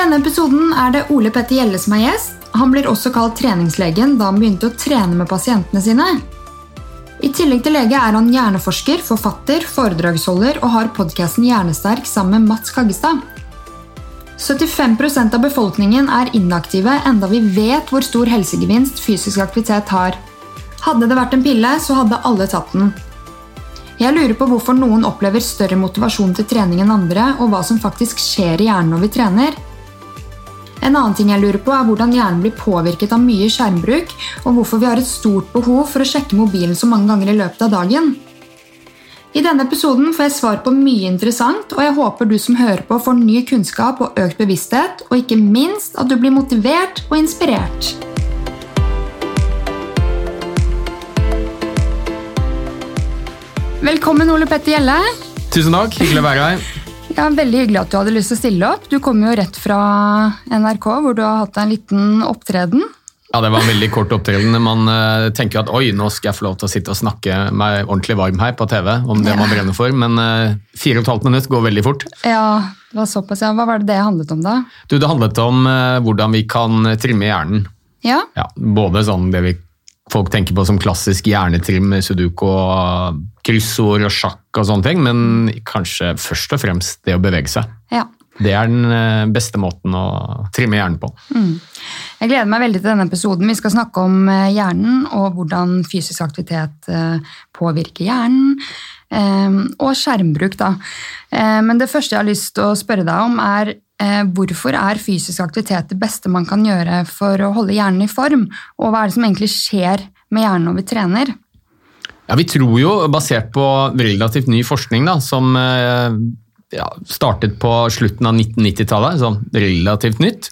denne episoden er det Ole Petter Gjelle som er gjest. Han blir også kalt treningslegen da han begynte å trene med pasientene sine. I tillegg til lege er han hjerneforsker, forfatter, foredragsholder og har podkasten Hjernesterk sammen med Mats Kaggestad. 75% av befolkningen er inaktive, enda vi vet hvor stor helsegevinst fysisk aktivitet har. Hadde det vært en pille, så hadde alle tatt den. Jeg lurer på hvorfor noen opplever større motivasjon til trening enn andre, og hva som faktisk skjer i hjernen når vi trener. En annen ting jeg lurer på er hvordan hjernen blir påvirket av mye skjermbruk, og hvorfor vi har et stort behov for å sjekke mobilen så mange ganger i løpet av dagen. I denne episoden får jeg svar på mye interessant, og jeg håper du som hører på får ny kunnskap og økt bevissthet, og ikke minst at du blir motivert og inspirert. Velkommen, Ole Petter Gjelle. Tusen takk, hyggelig å være her. Ja, Veldig hyggelig at du hadde lyst til å stille opp. Du kommer jo rett fra NRK, hvor du har hatt en liten opptreden. Ja, Det var en veldig kort opptreden. Man uh, tenker at oi, nå skal jeg få lov til å sitte og snakke meg ordentlig varm her på TV om det Ja. man brenner for, men uh, fire og et halvt minutt går veldig fort. Ja, det var såpass, ja. Hva var det det handlet om, da? Du, Det handlet om uh, hvordan vi kan trimme hjernen. Ja, Ja, både sånn det vi folk tenker på som klassisk hjernetrim med sudoku kryssord og sjakk og sånne ting, men kanskje først og fremst det å bevege seg. ja. Det er den uh, beste måten å trimme hjernen på. Jeg gleder meg veldig til denne episoden. Vi skal snakke om eh, hjernen og hvordan fysisk aktivitet eh, påvirker hjernen. eh, Og skjermbruk, da. Eh, Men det første jeg har lyst til å spørre deg om, er eh, hvorfor er fysisk aktivitet det beste man kan gjøre for å holde hjernen i form? Og hva er det som egentlig skjer med hjernen når vi trener? Ja, Vi tror jo, basert på relativt ny forskning da, som eh, ja, startet på slutten av 1990-tallet, sånn relativt nytt,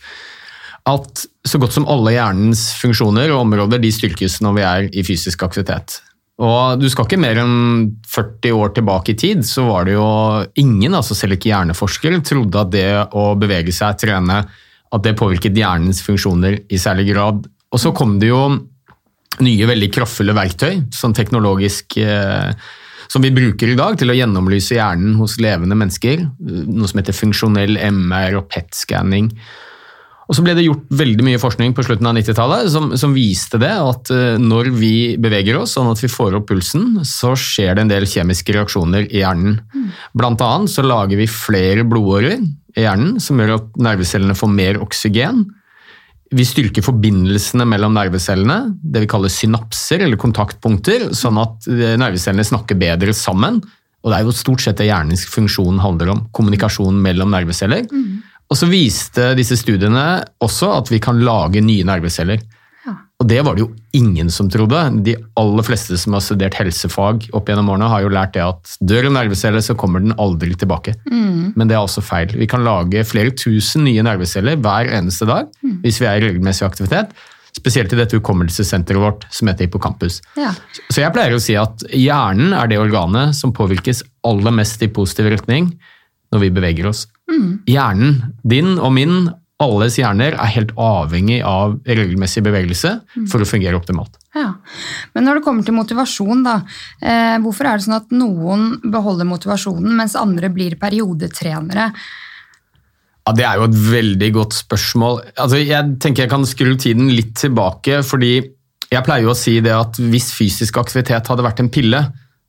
at så godt som alle hjernens funksjoner og områder de styrkes når vi er i fysisk aktivitet. Og du skal ikke mer enn 40 år tilbake i tid, så var det jo ingen, altså selv ikke hjerneforskere, trodde at det å bevege seg, trene, at det påvirket hjernens funksjoner i særlig grad. Og så kom det jo nye, veldig kraftfulle verktøy, sånn teknologisk eh, som vi bruker i dag til å gjennomlyse hjernen hos levende mennesker. Noe som heter funksjonell MR og PET-skanning. Og så ble det gjort veldig mye forskning på slutten av 90-tallet som, som viste det, at eh, når vi beveger oss sånn at vi får opp pulsen, så skjer det en del kjemiske reaksjoner i hjernen. Blant annet så lager vi flere blodårer i hjernen som gjør at nervecellene får mer oksygen. Vi styrker forbindelsene mellom nervecellene, det vi kaller synapser eller kontaktpunkter, sånn at eh, nervecellene snakker bedre sammen. Og det er jo stort sett det hjernens funksjon handler om, kommunikasjon mellom nerveceller. Og så viste disse studiene også at vi kan lage nye nerveceller. Ja. Og det var det jo ingen som trodde. De aller fleste som har studert helsefag opp gjennom årene, har jo lært det at dør en nervecelle, så kommer den aldri tilbake. Men det er også feil. Vi kan lage flere tusen nye nerveceller hver eneste dag hvis vi er i regelmessig aktivitet. Spesielt i dette hukommelsessenteret vårt som heter hippocampus. Ja. Så jeg pleier å si at hjernen er det organet som påvirkes aller mest i positiv retning når vi beveger oss. Hjernen din og min, alles hjerner, er helt avhengig av regelmessig bevegelse for å fungere optimalt. Ja. Men når det kommer til motivasjon, da, eh, hvorfor er det sånn at noen beholder motivasjonen, mens andre blir periodetrenere? Ja, Det er jo et veldig godt spørsmål. Altså, jeg tenker jeg kan skru tiden litt tilbake, fordi jeg pleier jo å si det at hvis fysisk aktivitet hadde vært en pille,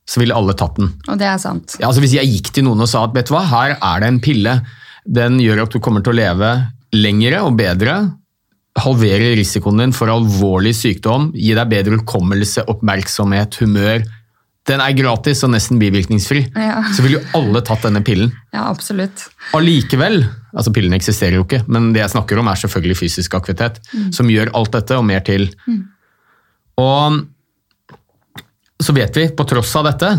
så ville alle tatt den. Og det er sant. Ja, altså Hvis jeg gikk til noen og sa at vet du hva, her er det en pille, den gjør at du kommer til å leve lengre og bedre, halvere risikoen din for alvorlig sykdom, gi deg bedre hukommelse, oppmerksomhet, humør. Den er gratis og nesten bivirkningsfri. Ja. Så ville jo alle tatt denne pillen. Ja, absolutt. Allikevel, altså pillen eksisterer jo ikke, men det jeg snakker om er selvfølgelig fysisk aktivitet, som gjør alt dette og mer til. Og så vet vi, på tross av dette,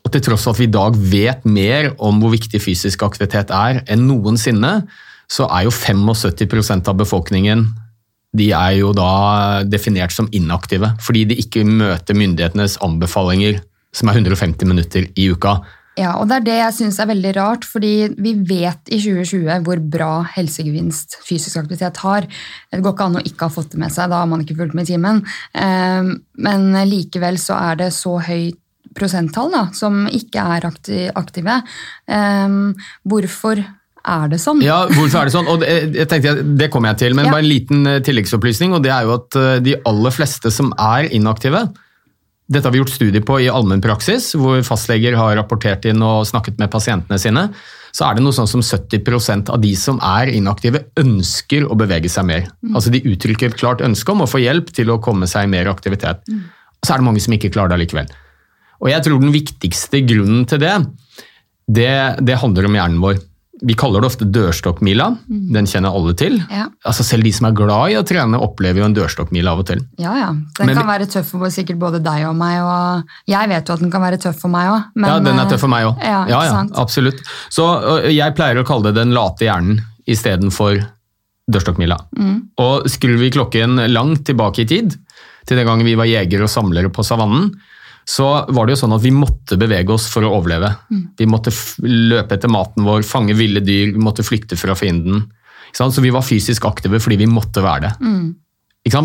og til tross av at vi i dag vet mer om hvor viktig fysisk aktivitet er enn noensinne, så er jo 75% av befolkningen de er jo da definert som inaktive, fordi de ikke møter myndighetenes anbefalinger, som er 150 minutter i uka. Ja, og det er det jeg syns er veldig rart, fordi vi vet i 2020 hvor bra helsegevinst fysisk aktivitet har. Det går ikke an å ikke ha fått det med seg, da har man ikke fulgt med i timen. Eh, Men likevel så er det så høyt prosenttall da, som ikke er aktive. Eh, Hvorfor er det sånn? Ja, hvorfor er det sånn? Og det, jeg tenkte, det kommer jeg til, men Ja. bare en liten eh, tilleggsopplysning. og det er jo at eh, De aller fleste som er inaktive Dette har vi gjort studier på i allmennpraksis, hvor fastleger har rapportert inn og snakket med pasientene sine. Så er det noe sånn som 70% av de som er inaktive, ønsker å bevege seg mer. Altså De uttrykker et klart ønske om å få hjelp til å komme seg i mer aktivitet. Og så er det mange som ikke klarer det allikevel. Og jeg tror den viktigste grunnen til det, det, det handler om hjernen vår. Vi kaller det ofte dørstokkmila. Den kjenner alle til. Ja. Altså Selv de som er glad i å trene, opplever jo en dørstokkmila av og til. Ja, ja. Den Men kan være tøff for sikkert både deg og meg. Og jeg vet jo at den kan være tøff for meg òg. ja, den er tøff for meg òg. Ja, Ja, ja, absolutt. Så jeg pleier å kalle det den late hjernen istedenfor dørstokkmila. Mm. Og skrur vi klokken langt tilbake i tid, til den gangen vi var jegere og samlere på savannen, så var det jo sånn at vi måtte bevege oss for å overleve. Mm. Vi måtte løpe etter maten vår, fange ville dyr, vi måtte flykte fra fienden. Så vi var fysisk aktive fordi vi måtte være det. Mm.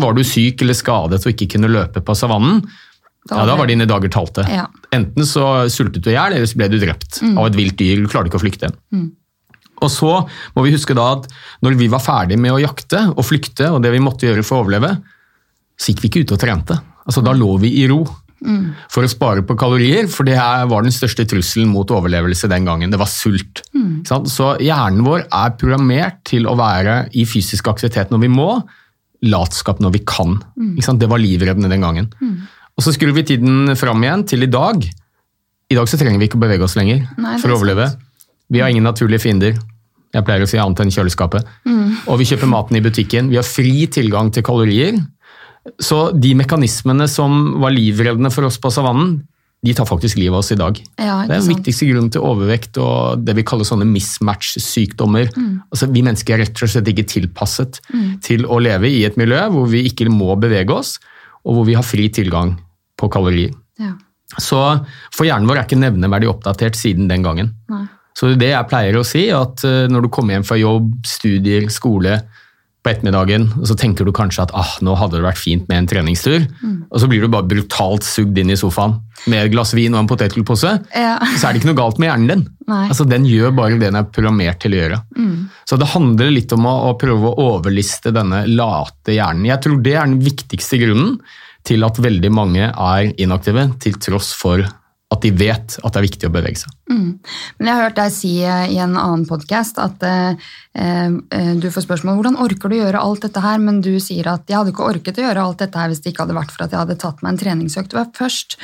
Var du syk eller skadet og ikke kunne løpe på savannen, Da ja, da var dine dager talte. Ja. Enten så sultet du i hjel, eller så ble du drept av et vilt dyr. Du klarte ikke å flykte. Og så må vi huske da at når vi var ferdig med å jakte og flykte, og det vi måtte gjøre for å overleve, så gikk vi ikke ut og trente. Altså, da lå vi i ro for å spare på kalorier, for det var den største trusselen mot overlevelse den gangen. Det var sult. Mm. sant? Så hjernen vår er programmert til å være i fysisk aktivitet når vi må, latskap når vi kan. Sant? Det var livreddende den gangen. Og så skrur vi tiden fram igjen til i dag. I dag så trenger vi ikke å bevege oss lenger Nei, for å overleve. Vi har ingen naturlige fiender. Jeg pleier å si annet enn kjøleskapet. Og vi kjøper maten i butikken. Vi har fri tilgang til kalorier. Så de mekanismene som var livreddende for oss på savannen, de tar faktisk livet av oss i dag. Ja, det er den viktigste grunnen til overvekt og det vi kaller sånne mismatch-sykdommer. Mm. Altså, vi mennesker er rett og slett ikke tilpasset til å leve i et miljø hvor vi ikke må bevege oss, og hvor vi har fri tilgang på kalorier. Ja. Så For hjernen vår er ikke nevneverdig oppdatert siden den gangen. Nei. Så det jeg pleier å si, at eh, når du kommer hjem fra jobb, studier, skole på ettermiddagen, og så tenker du kanskje at ah, nå hadde det vært fint med en treningstur, og så blir du bare brutalt sugd inn i sofaen med et glass vin og en potetgullpose, Ja. så er det ikke noe galt med hjernen din. Nei. Altså, den gjør bare det den er programmert til å gjøre. Så det handler litt om å, å prøve å overliste denne late hjernen. Jeg tror det er den viktigste grunnen til at veldig mange er inaktive, til tross for at de vet at det er viktig å bevege seg. Men jeg har hørt deg si eh, i en annen podkast at eh, eh, du får spørsmål hvordan orker du å gjøre alt dette her, men du sier at jeg hadde ikke orket å gjøre alt dette her hvis det ikke hadde vært for at jeg hadde tatt meg en treningsøkt først.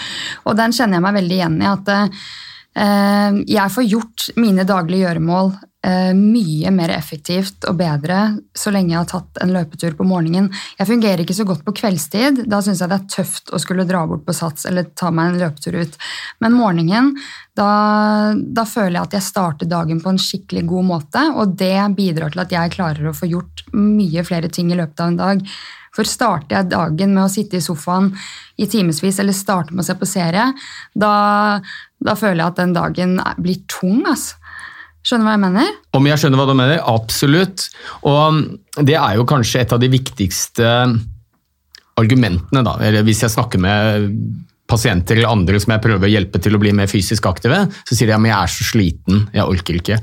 Og den kjenner jeg meg veldig igjen i. at eh, jeg får gjort mine daglige gjøremål eh, mye mer effektivt og bedre så lenge jeg har tatt en løpetur på morgenen. Jeg fungerer ikke så godt på kveldstid. Da syns jeg det er tøft å skulle dra bort på Sats eller ta meg en løpetur ut. Men morgenen, da, da føler jeg at jeg starter dagen på en skikkelig god måte, og det bidrar til at jeg klarer å få gjort mye flere ting i løpet av en dag. For starter jeg dagen med å sitte i sofaen i timevis eller starte med å se på serie, da, da føler jeg at den dagen blir tung. Altså. Skjønner hva jeg mener? Om jeg skjønner hva du mener? Absolutt. Og det er jo kanskje et av de viktigste argumentene, da. Eller hvis jeg snakker med pasienter eller andre som jeg prøver å hjelpe til å bli mer fysisk aktive, så sier de at jeg er så sliten, jeg orker ikke.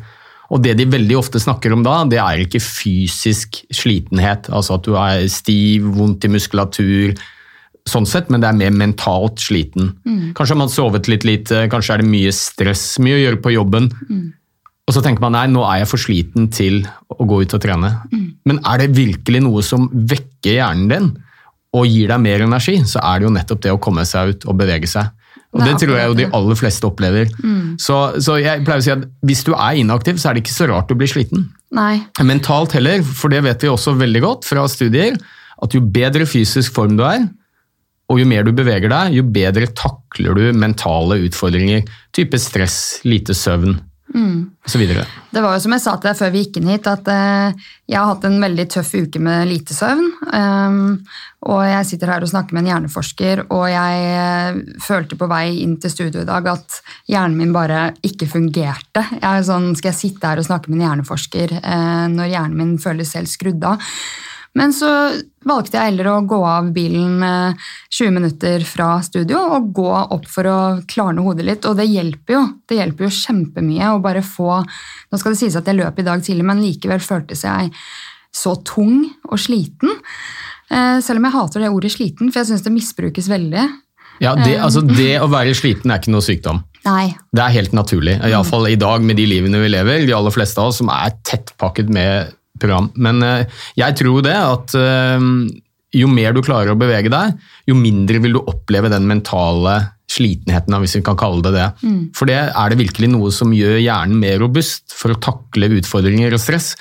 Og det de veldig ofte snakker om da, det er ikke fysisk slitenhet, altså at du er stiv, vondt i muskulatur, sånn sett, men det er mer mentalt sliten. Kanskje har man sovet litt lite, kanskje er det mye stress, mye å gjøre på jobben. Og så tenker man nei, nå er jeg for sliten til å gå ut og trene. Men er det virkelig noe som vekker hjernen din og gir deg mer energi, så er det jo nettopp det å komme seg ut og bevege seg. Og Det det tror jeg jo de aller fleste opplever. Så, så jeg pleier å si at hvis du er inaktiv, så er det ikke så rart du blir sliten. Nei. Mentalt heller, for det vet vi også veldig godt fra studier, at jo bedre fysisk form du er, og jo mer du beveger deg, jo bedre takler du mentale utfordringer. Type stress, lite søvn osv. Det var jo som jeg sa til deg før vi gikk inn hit, at eh, jeg har hatt en veldig tøff uke med lite søvn. Um, og jeg sitter her og snakker med en hjerneforsker, og jeg eh, følte på vei inn til studio i dag at hjernen min bare ikke fungerte. Jeg er sånn, Skal jeg sitte her og snakke med en hjerneforsker eh, når hjernen min føles helt skrudd av? Men så valgte jeg heller å gå av bilen eh, 20 minutter fra studio og gå opp for å klarne hodet litt, og det hjelper jo. Det hjelper jo kjempemye å bare få Nå skal det sies at jeg løp i dag tidlig, men likevel føltes jeg så tung og sliten. Eh, selv om jeg hater det ordet sliten, for jeg syns det misbrukes veldig. Ja, det, altså, det å være sliten er ikke noe sykdom. Nei. Det er helt naturlig. Iallfall i dag med de livene vi lever, de aller fleste av oss som er tettpakket med program. Men eh, jeg tror det at eh, jo mer du klarer å bevege deg, jo mindre vil du oppleve den mentale slitenheten, hvis vi kan kalle det det. For det er det virkelig noe som gjør hjernen mer robust for å takle utfordringer og stress.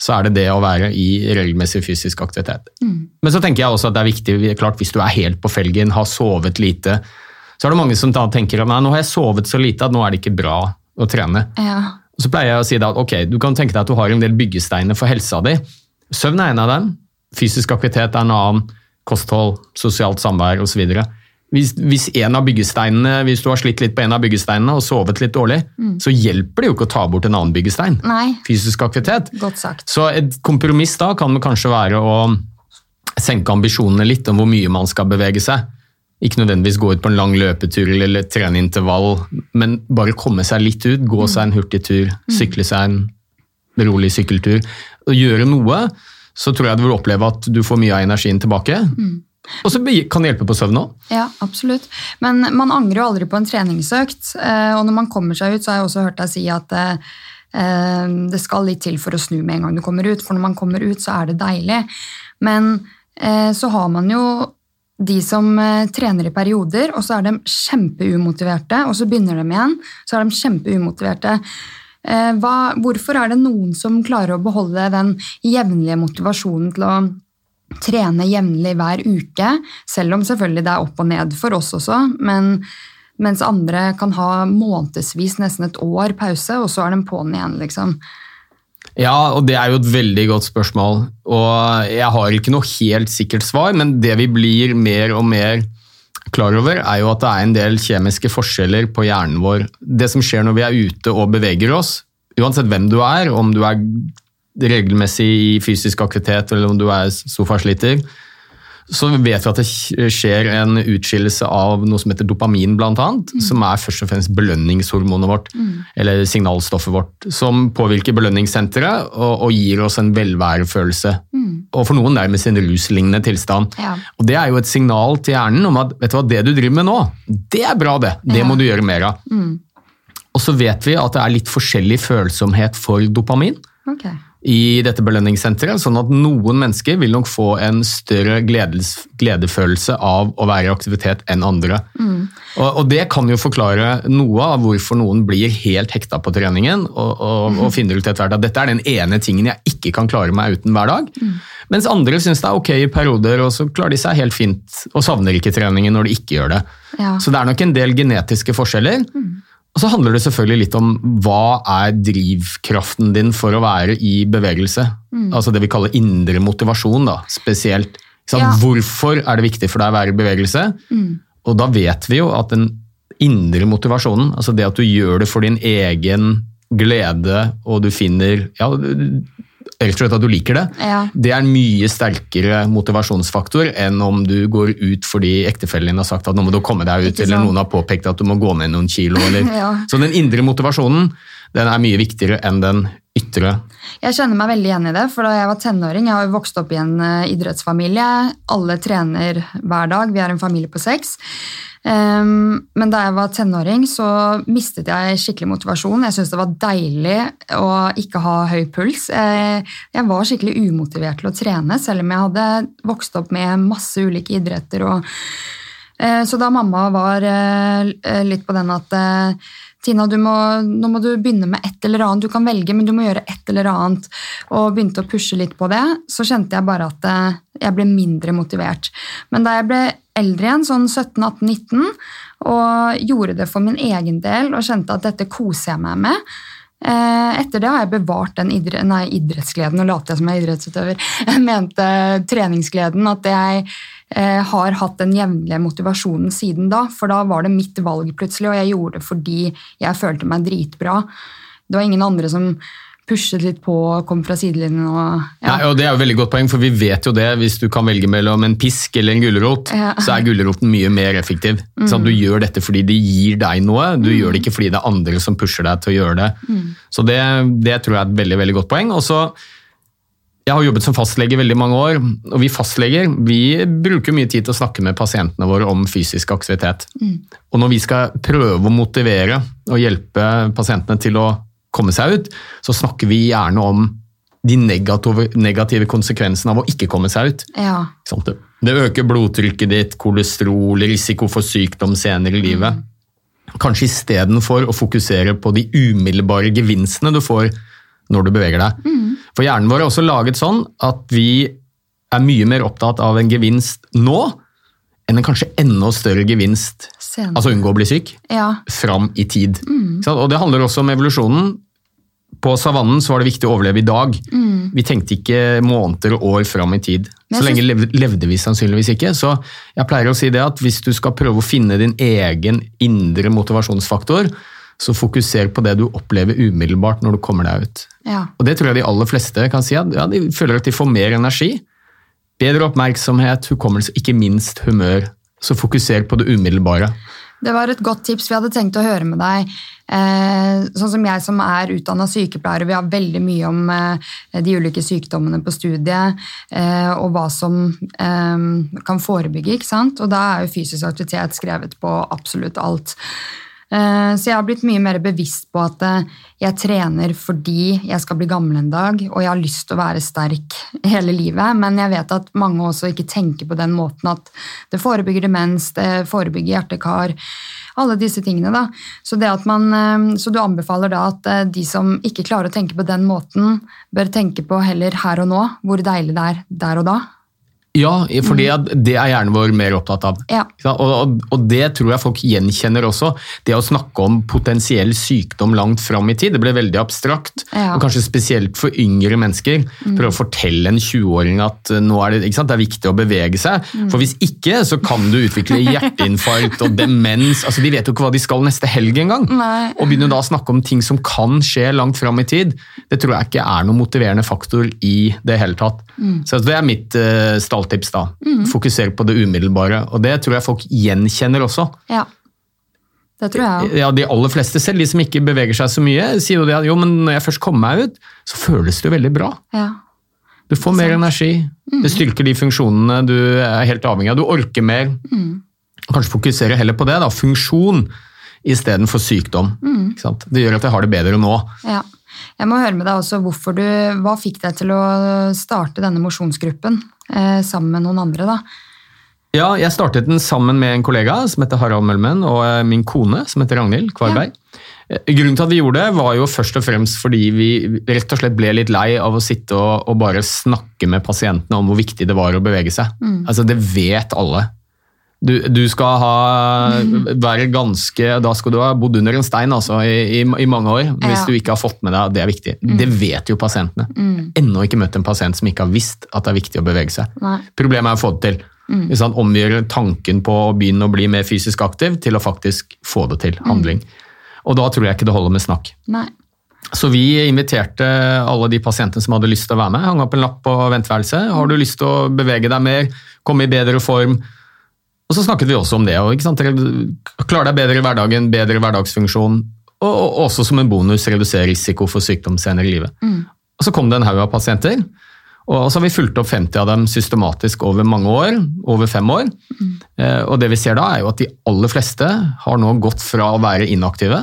Så er det det å være i regelmessig fysisk aktivitet. Men så tenker jeg også at det er viktig, klart hvis du er helt på felgen, har sovet lite, så er det mange som da tenker at nei, nå har jeg sovet så lite at nå er det ikke bra å trene. Ja. Og så pleier jeg å si at ok, du kan tenke deg at du har en del byggesteiner for helsa di. Søvn er en av dem, fysisk aktivitet er en annen, kosthold, sosialt samvær osv. Hvis, hvis en av byggesteinene, hvis du har slitt litt på en av byggesteinene og sovet litt dårlig, så hjelper det jo ikke å ta bort en annen byggestein. Nei, Fysisk aktivitet. godt sagt. Så et kompromiss da kan kanskje være å senke ambisjonene litt om hvor mye man skal bevege seg. Ikke nødvendigvis gå ut på en lang løpetur eller trene intervall, men bare komme seg litt ut. Gå seg en hurtig tur, sykle seg en rolig sykkeltur. Og gjøre noe, så tror jeg du vil oppleve at du får mye av energien tilbake. Og så kan det hjelpe på søvn òg. Ja, absolutt. Men man angrer jo aldri på en treningsøkt. eh, Og når man kommer seg ut, så har jeg også hørt deg si at eh, eh, det skal litt til for å snu med en gang du kommer ut. For når man kommer ut, så er det deilig. Men så har man jo de som eh, trener i perioder, og så er de kjempeumotiverte, og så begynner de igjen, så er de kjempeumotiverte. Eh, Hva, hvorfor er det noen som klarer å beholde den jevnlige motivasjonen til å trene jevnlig hver uke, selv om selvfølgelig det er opp og ned for oss også, men mens andre kan ha månedsvis, nesten et år pause, og så er de på'n igjen, liksom. Ja, og det er jo et veldig godt spørsmål. Og jeg har ikke noe helt sikkert svar, men det vi blir mer og mer klar over, er jo at det er en del kjemiske forskjeller på hjernen vår. Det som skjer når vi er ute og beveger oss, uansett hvem du er, om du er regelmessig i fysisk aktivitet eller om du er sofasliter, så vet vi at det skjer en utskillelse av noe som heter dopamin, blant annet, som er først og fremst belønningshormonet vårt, eller signalstoffet vårt, som påvirker belønningssenteret og, og gir oss en velværefølelse. Og for noen nærmest en ruslignende tilstand. Ja. Og Det er jo et signal til hjernen om at vet du hva, det du driver med nå, det er bra, det. Det Ja. må du gjøre mer av. Og så vet vi at det er litt forskjellig følsomhet for dopamin Ok. I dette belønningssenteret, sånn at noen mennesker vil nok få en større gledes, gledefølelse av å være i aktivitet enn andre. Og, og det kan jo forklare noe av hvorfor noen blir helt hekta på treningen og, og, og finner ut etter hvert at dette er den ene tingen jeg ikke kan klare meg uten hver dag. Mens andre syns det er ok i perioder, og så klarer de seg helt fint og savner ikke treningen når de ikke gjør det. Ja. Så det er nok en del genetiske forskjeller. Og så handler det selvfølgelig litt om hva er drivkraften din for å være i bevegelse. Altså det vi kaller indre motivasjon, da, spesielt. Ja. Hvorfor er det viktig for deg å være i bevegelse? Og da vet vi jo at den indre motivasjonen, altså det at du gjør det for din egen glede, og du finner ja, rett og slett at du liker det, Ja. det er en mye sterkere motivasjonsfaktor enn om du går ut fordi ektefellen din har sagt at nå må du komme deg ut, eller noen har påpekt at du må gå ned noen kilo. Eller. Ja. Så den indre motivasjonen den er mye viktigere enn den ytre. Jeg kjenner meg veldig igjen i det, for da jeg var tenåring, jeg har jo vokst opp i en eh, idrettsfamilie, alle trener hver dag, vi er en familie på seks. Ehm, men da jeg var tenåring, så mistet jeg skikkelig motivasjon. Jeg syntes det var deilig å ikke ha høy puls. Eh, Jeg var skikkelig umotivert til å trene, selv om jeg hadde vokst opp med masse ulike idretter. og Eh, Så da mamma var litt på den at Tina, må, nå må du begynne med et eller annet. Du kan velge, men du må gjøre et eller annet. Og begynte å pushe litt på det. Så kjente jeg bare at eh, jeg ble mindre motivert. Men da jeg ble eldre igjen, sånn 17-18-19, og gjorde det for min egen del og kjente at dette koser jeg meg med, Etter det har jeg bevart den idre nei, idrettsgleden. Nå later jeg som jeg er idrettsutøver. Jeg mente treningsgleden. At jeg eh, har hatt den jevnlige motivasjonen siden da. For da var det mitt valg plutselig, og jeg gjorde det fordi jeg følte meg dritbra. Det var ingen andre som pushet litt på og kom fra sidelinjen og ja. Nei, og Det er jo veldig godt poeng, for vi vet jo det. Hvis du kan velge mellom en pisk eller en gulrot, Ja. så er gulroten mye mer effektiv. Så Du gjør dette fordi det gir deg noe, du gjør det ikke fordi det er andre som pusher deg til å gjøre det. Så det, det tror jeg er et veldig, veldig godt poeng. Og så jeg har jobbet som fastlege i veldig mange år, og vi fastleger vi bruker mye tid til å snakke med pasientene våre om fysisk aktivitet. Og når vi skal prøve å motivere og hjelpe pasientene til å komme seg ut, så snakker vi gjerne om de negative, negative konsekvensene av å ikke komme seg ut. ja. Sant? Det øker blodtrykket ditt, kolesterol, risiko for sykdom senere i livet. Kanskje istedenfor å fokusere på de umiddelbare gevinstene du får når du beveger deg. For hjernen vår er også laget sånn at vi er mye mer opptatt av en gevinst nå en kanskje enda større gevinst, Senere. altså unngå å bli syk, ja. fram i tid. Mm. Og det handler også om evolusjonen. På savannen så var det viktig å overleve i dag. Vi tenkte ikke måneder og år fram i tid. Så lenge levde vi sannsynligvis ikke. Så jeg pleier å si det at hvis du skal prøve å finne din egen indre motivasjonsfaktor, så fokuser på det du opplever umiddelbart når du kommer deg ut. ja. Og det tror jeg de aller fleste kan si, at ja, de føler at de får mer energi, bedre oppmerksomhet, hukommelse, ikke minst humør. Så fokuser på det umiddelbare. Det var et godt tips vi hadde tenkt å høre med deg. Eh, sånn som jeg som er utdanna sykepleier, vi har veldig mye om eh, de ulike sykdommene på studiet, eh, og hva som kan forebygge, ikke sant? Og da er jo fysisk aktivitet skrevet på absolutt alt. Eh, Så jeg har blitt mye mer bevisst på at eh, jeg trener fordi jeg skal bli gammel en dag, og jeg har lyst til å være sterk hele livet, men jeg vet at mange også ikke tenker på den måten at det forebygger demens, det forebygger hjertekar, alle disse tingene. da. Så, man, eh, så du anbefaler da at de som ikke klarer å tenke på den måten, bør tenke på heller her og nå, hvor deilig det er der og da? Ja, for mm. det er hjernen vår mer opptatt av. Ja. Og, og, det tror jeg folk gjenkjenner også. Det å snakke om potensiell sykdom langt fram i tid, det ble veldig abstrakt. Ja. Og kanskje spesielt for yngre mennesker. Prøve å fortelle en 20-åring at eh, nå er det, det er viktig å bevege seg. For hvis ikke, så kan du utvikle hjerteinfarkt og demens. altså De vet jo ikke hva de skal neste helg engang. Og begynne da å snakke om ting som kan skje langt fram i tid, det tror jeg ikke er noen motiverende faktor i det hele tatt. Så det er mitt uh, stalltips. da. Fokusere på det umiddelbare. Og det tror jeg folk gjenkjenner også. Ja. Det tror jeg. Ja, De aller fleste, selv de som ikke beveger seg så mye, sier jo det at jo, men når jeg først kommer meg ut, så føles det jo veldig bra. Ja. Du får mer energi. Det styrker de funksjonene du er helt avhengig av. Du orker mer. Kanskje fokusere heller på det. da, Funksjon istedenfor sykdom. Ikke sant? Det gjør at jeg har det bedre nå. Ja. Jeg må høre med deg også hvorfor du, Hva fikk deg til å starte denne mosjonsgruppen eh, sammen med noen andre? da? Ja, jeg startet den sammen med en kollega som heter Harald Mølmen, og eh, min kone som heter Ragnhild Kvarberg. Ja. Grunnen til at vi gjorde det, var jo først og fremst fordi vi rett og slett ble litt lei av å sitte og, og bare snakke med pasientene om hvor viktig det var å bevege seg. Altså, Det vet alle. Du, du skal ha, være ganske Da skal du ha bodd under en stein altså, i, i, i mange år hvis Ja. du ikke har fått med deg at det er viktig. Det vet jo pasientene. Ennå ikke møtt en pasient som ikke har visst at det er viktig å bevege seg. Nei. Problemet er å få det til. Hvis han Omgjøre tanken på å begynne å bli mer fysisk aktiv til å faktisk få det til. Handling. Og da tror jeg ikke det holder med snakk. Nei. Så vi inviterte alle de pasientene som hadde lyst til å være med. Hang opp en lapp på venteværelset. Har du lyst til å bevege deg mer, komme i bedre form? Og så snakket vi også om det. Og, ikke sant? Klare deg bedre i hverdagen, bedre hverdagsfunksjon. Og, og også som en bonus redusere risiko for sykdom senere i livet. Og så kom det en haug av pasienter. Og så har vi fulgt opp 50 av dem systematisk over mange år, over fem år. Eh, Og det vi ser da, er jo at de aller fleste har nå gått fra å være inaktive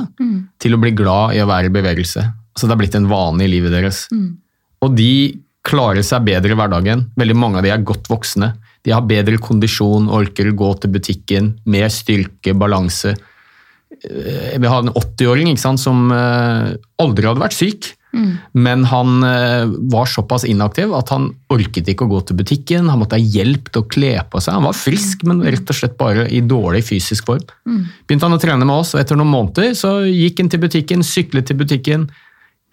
til å bli glad i å være i bevegelse. Så det har blitt en vane i livet deres. Og de klarer seg bedre i hverdagen. Veldig mange av de er godt voksne. De har bedre kondisjon, orker å gå til butikken, mer styrke, balanse. Eh, Vi har en 80-åring som eh, aldri hadde vært syk, men han eh, var såpass inaktiv at han orket ikke å gå til butikken. Han måtte ha hjelp til å kle på seg. Han var frisk, men rett og slett bare i dårlig fysisk form. Begynte han å trene med oss, og etter noen måneder så gikk han til butikken, syklet til butikken,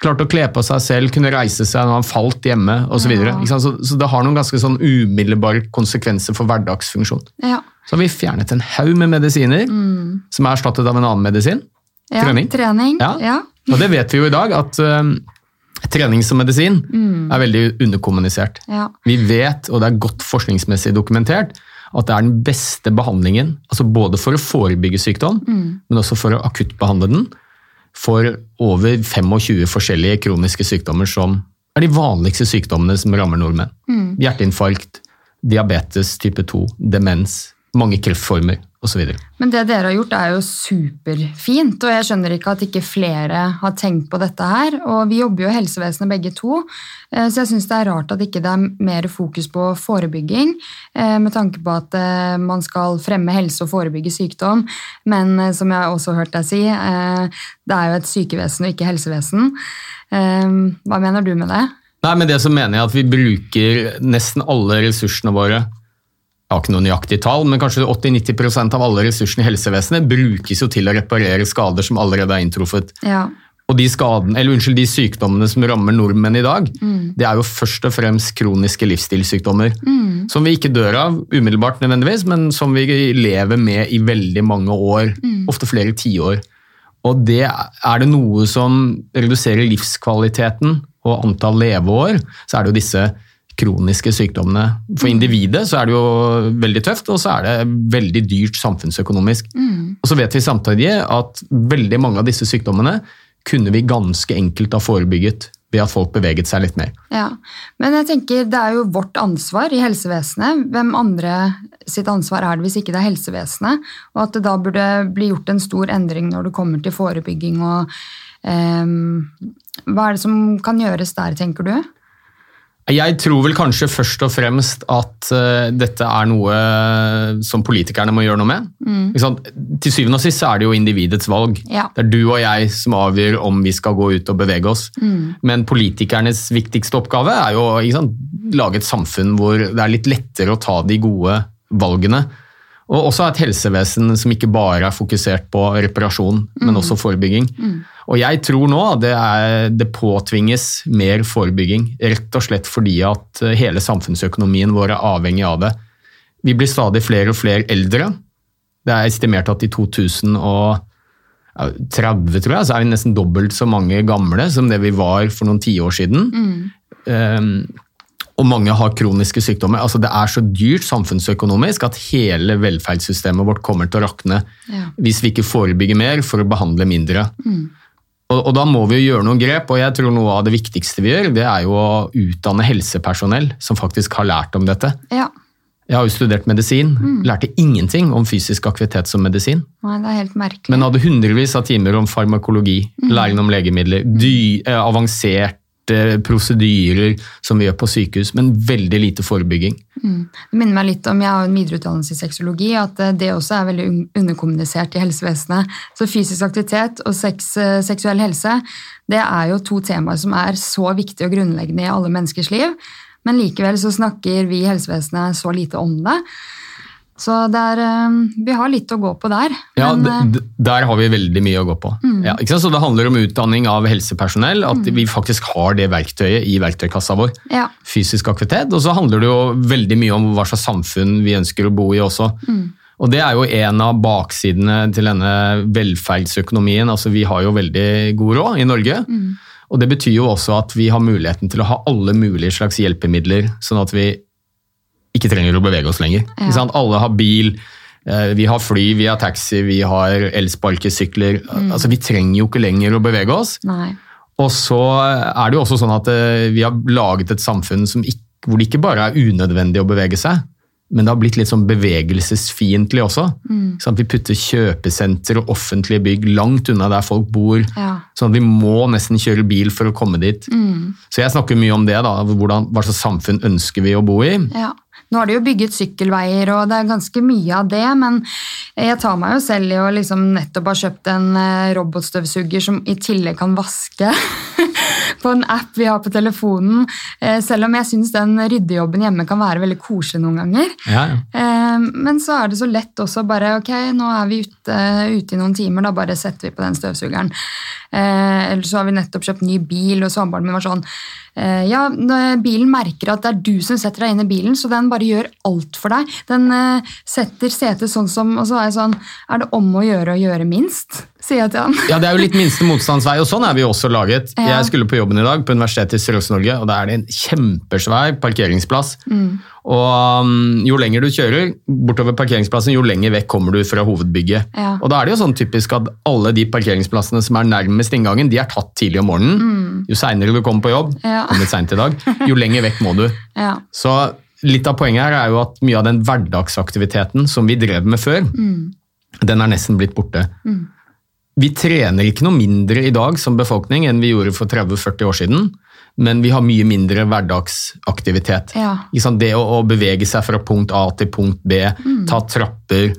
klarte å kle på seg selv, kunne reise seg når han falt hjemme osv. Så, videre, så, så det har noen ganske sånn umiddelbare konsekvenser for hverdagsfunksjon. Ja. Så har vi fjernet en haug med medisiner som er erstattet av en annen medisin. Ja, Trening. Trening. Ja. Ja. Og det vet vi jo i dag, at eh, trening som medisin er veldig underkommunisert. Ja. Vi vet, og det er godt forskningsmessig dokumentert, at det er den beste behandlingen, altså både for å forebygge sykdom, men også for å akuttbehandle den, for over 25 forskjellige kroniske sykdommer som er de vanligste sykdommene som rammer nordmenn. Hjerteinfarkt, diabetes type 2, demens, mange kreftformer osv. Men det dere har gjort er jo superfint, og jeg skjønner ikke at ikke flere har tenkt på dette her. Og vi jobber jo i helsevesenet begge to, eh, så jeg syns det er rart at ikke det er mer fokus på forebygging, eh, med tanke på at eh, man skal fremme helse og forebygge sykdom. Men som jeg også har hørt deg si, det er jo et sykevesen og ikke helsevesen. Hva mener du med det? Nei, med det så mener jeg at vi bruker nesten alle ressursene våre jeg har ikke noe nøyaktig tall, men kanskje 80-90% av alle ressursene i helsevesenet brukes jo til å reparere skader som allerede er inntruffet. Ja. Og de, skaden, eller unnskyld, de sykdommene som rammer nordmenn i dag, det er jo først og fremst kroniske livsstilssykdommer. Som vi ikke dør av umiddelbart nødvendigvis, men som vi lever med i veldig mange år. Ofte flere tiår. Og det er det noe som reduserer livskvaliteten og antall leveår, så er det jo disse kroniske sykdommene. For individet så er det jo veldig tøft, og så er det veldig dyrt samfunnsøkonomisk. Og så vet vi samtidig at veldig mange av disse sykdommene kunne vi ganske enkelt ha forebygget ved at folk beveget seg litt mer. Ja, Men jeg tenker det er jo vårt ansvar i helsevesenet. Hvem andre sitt ansvar er det hvis ikke det er helsevesenet? Og at det da burde bli gjort en stor endring når det kommer til forebygging og um, Hva er det som kan gjøres der, tenker du? Jeg tror vel kanskje først og fremst at uh, dette er noe som politikerne må gjøre noe med. Mm. Til syvende og sist er det jo individets valg. Ja. Det er du og jeg som avgjør om vi skal gå ut og bevege oss. Mm. Men politikernes viktigste oppgave er jo å lage et samfunn hvor det er litt lettere å ta de gode valgene. Og også et helsevesen som ikke bare er fokusert på reparasjon, mm. men også forebygging. Og jeg tror nå det, er, det påtvinges mer forebygging, rett og slett fordi at hele samfunnsøkonomien vår er avhengig av det. Vi blir stadig flere og flere eldre. Det er estimert at i 2030 tror jeg, så er vi nesten dobbelt så mange gamle som det vi var for noen tiår siden. Mm. Um, og mange har kroniske sykdommer. Altså, det er så dyrt samfunnsøkonomisk at hele velferdssystemet vårt kommer til å rakne Ja. hvis vi ikke forebygger mer for å behandle mindre. Og, og da må vi jo gjøre noen grep, og jeg tror noe av det viktigste vi gjør, det er jo å utdanne helsepersonell som faktisk har lært om dette. Ja. Jeg har jo studert medisin, lærte ingenting om fysisk aktivitet som medisin, Nei, det er helt merkelig. men hadde hundrevis av timer om farmakologi, læring om legemidler, dy, eh, avanserte prosedyrer som vi gjør på sykehus, men veldig lite forebygging. Det minner meg litt om, Jeg har en videreutdannelse i sexologi, at eh, det også er veldig underkommunisert i helsevesenet. Så fysisk aktivitet og sex, eh, seksuell helse det er jo to temaer som er så viktige og grunnleggende i alle menneskers liv. Men likevel så snakker vi i helsevesenet så lite om det. Så det er, eh, vi har litt å gå på der. Ja, men, eh, Der har vi veldig mye å gå på. Ja, ikke sant? Så Det handler om utdanning av helsepersonell, at vi faktisk har det verktøyet i verktøykassa vår. ja, Fysisk aktivitet. Og så handler det jo veldig mye om hva slags samfunn vi ønsker å bo i også. Og det er jo en av baksidene til denne velferdsøkonomien. Altså Vi har jo veldig god råd i Norge. Og det betyr jo også at vi har muligheten til å ha alle mulige slags hjelpemidler, sånn at vi ikke trenger å bevege oss lenger. Ja. Alle har bil, eh, vi har fly, vi har taxi, vi har elsparkesykler. Altså, vi trenger jo ikke lenger å bevege oss. nei. Og så er det jo også sånn at eh, vi har laget et samfunn som ikke, hvor det ikke bare er unødvendig å bevege seg, men det har blitt litt sånn bevegelsesfiendtlig også. Sånn at vi putter kjøpesenter og offentlige bygg langt unna der folk bor. Ja. Sånn at vi må nesten kjøre bil for å komme dit. Så jeg snakker mye om det. da, hvordan, Hva slags samfunn ønsker vi å bo i? Ja. Nå har de jo bygget sykkelveier, og det er ganske mye av det, men jeg tar meg jo selv i å liksom nettopp ha kjøpt en eh, robotstøvsuger som i tillegg kan vaske på en app vi har på telefonen, eh, selv om jeg syns den ryddejobben hjemme kan være veldig koselig noen ganger. Ja, ja. Eh, Men så er det så lett også bare ok, nå er vi ute, ute i noen timer, da bare setter vi på den støvsugeren. Eller så har vi nettopp kjøpt ny bil, og samboeren min var sånn ja, bilen merker at det er du som setter deg inn i bilen, så den bare gjør alt for deg. Den eh, setter setet sånn som Og så er jeg sånn Er det om å gjøre å gjøre minst? Sier jeg til han. Ja, det er jo litt minste motstandsvei, og sånn er vi jo også laget. Ja. Jeg skulle på jobben i dag på Universitetet i Sørøst-Norge, og da er det en kjempesvær parkeringsplass. Og um, jo lenger du kjører bortover parkeringsplassen, jo lenger vekk kommer du fra hovedbygget. Ja. Og da er det jo sånn typisk at alle de parkeringsplassene som er nærmest inngangen, de er tatt tidlig om morgenen. Jo seinere du kommer på jobb, Ja. kommet sent i dag, jo lenger vekk må du. Ja. Så litt av poenget her er jo at mye av den hverdagsaktiviteten som vi drev med før, den er nesten blitt borte. Vi trener ikke noe mindre i dag som befolkning enn vi gjorde for 30-40 år siden, men vi har mye mindre hverdagsaktivitet. Ja. Det å, å bevege seg fra punkt A til punkt B, ta trapper,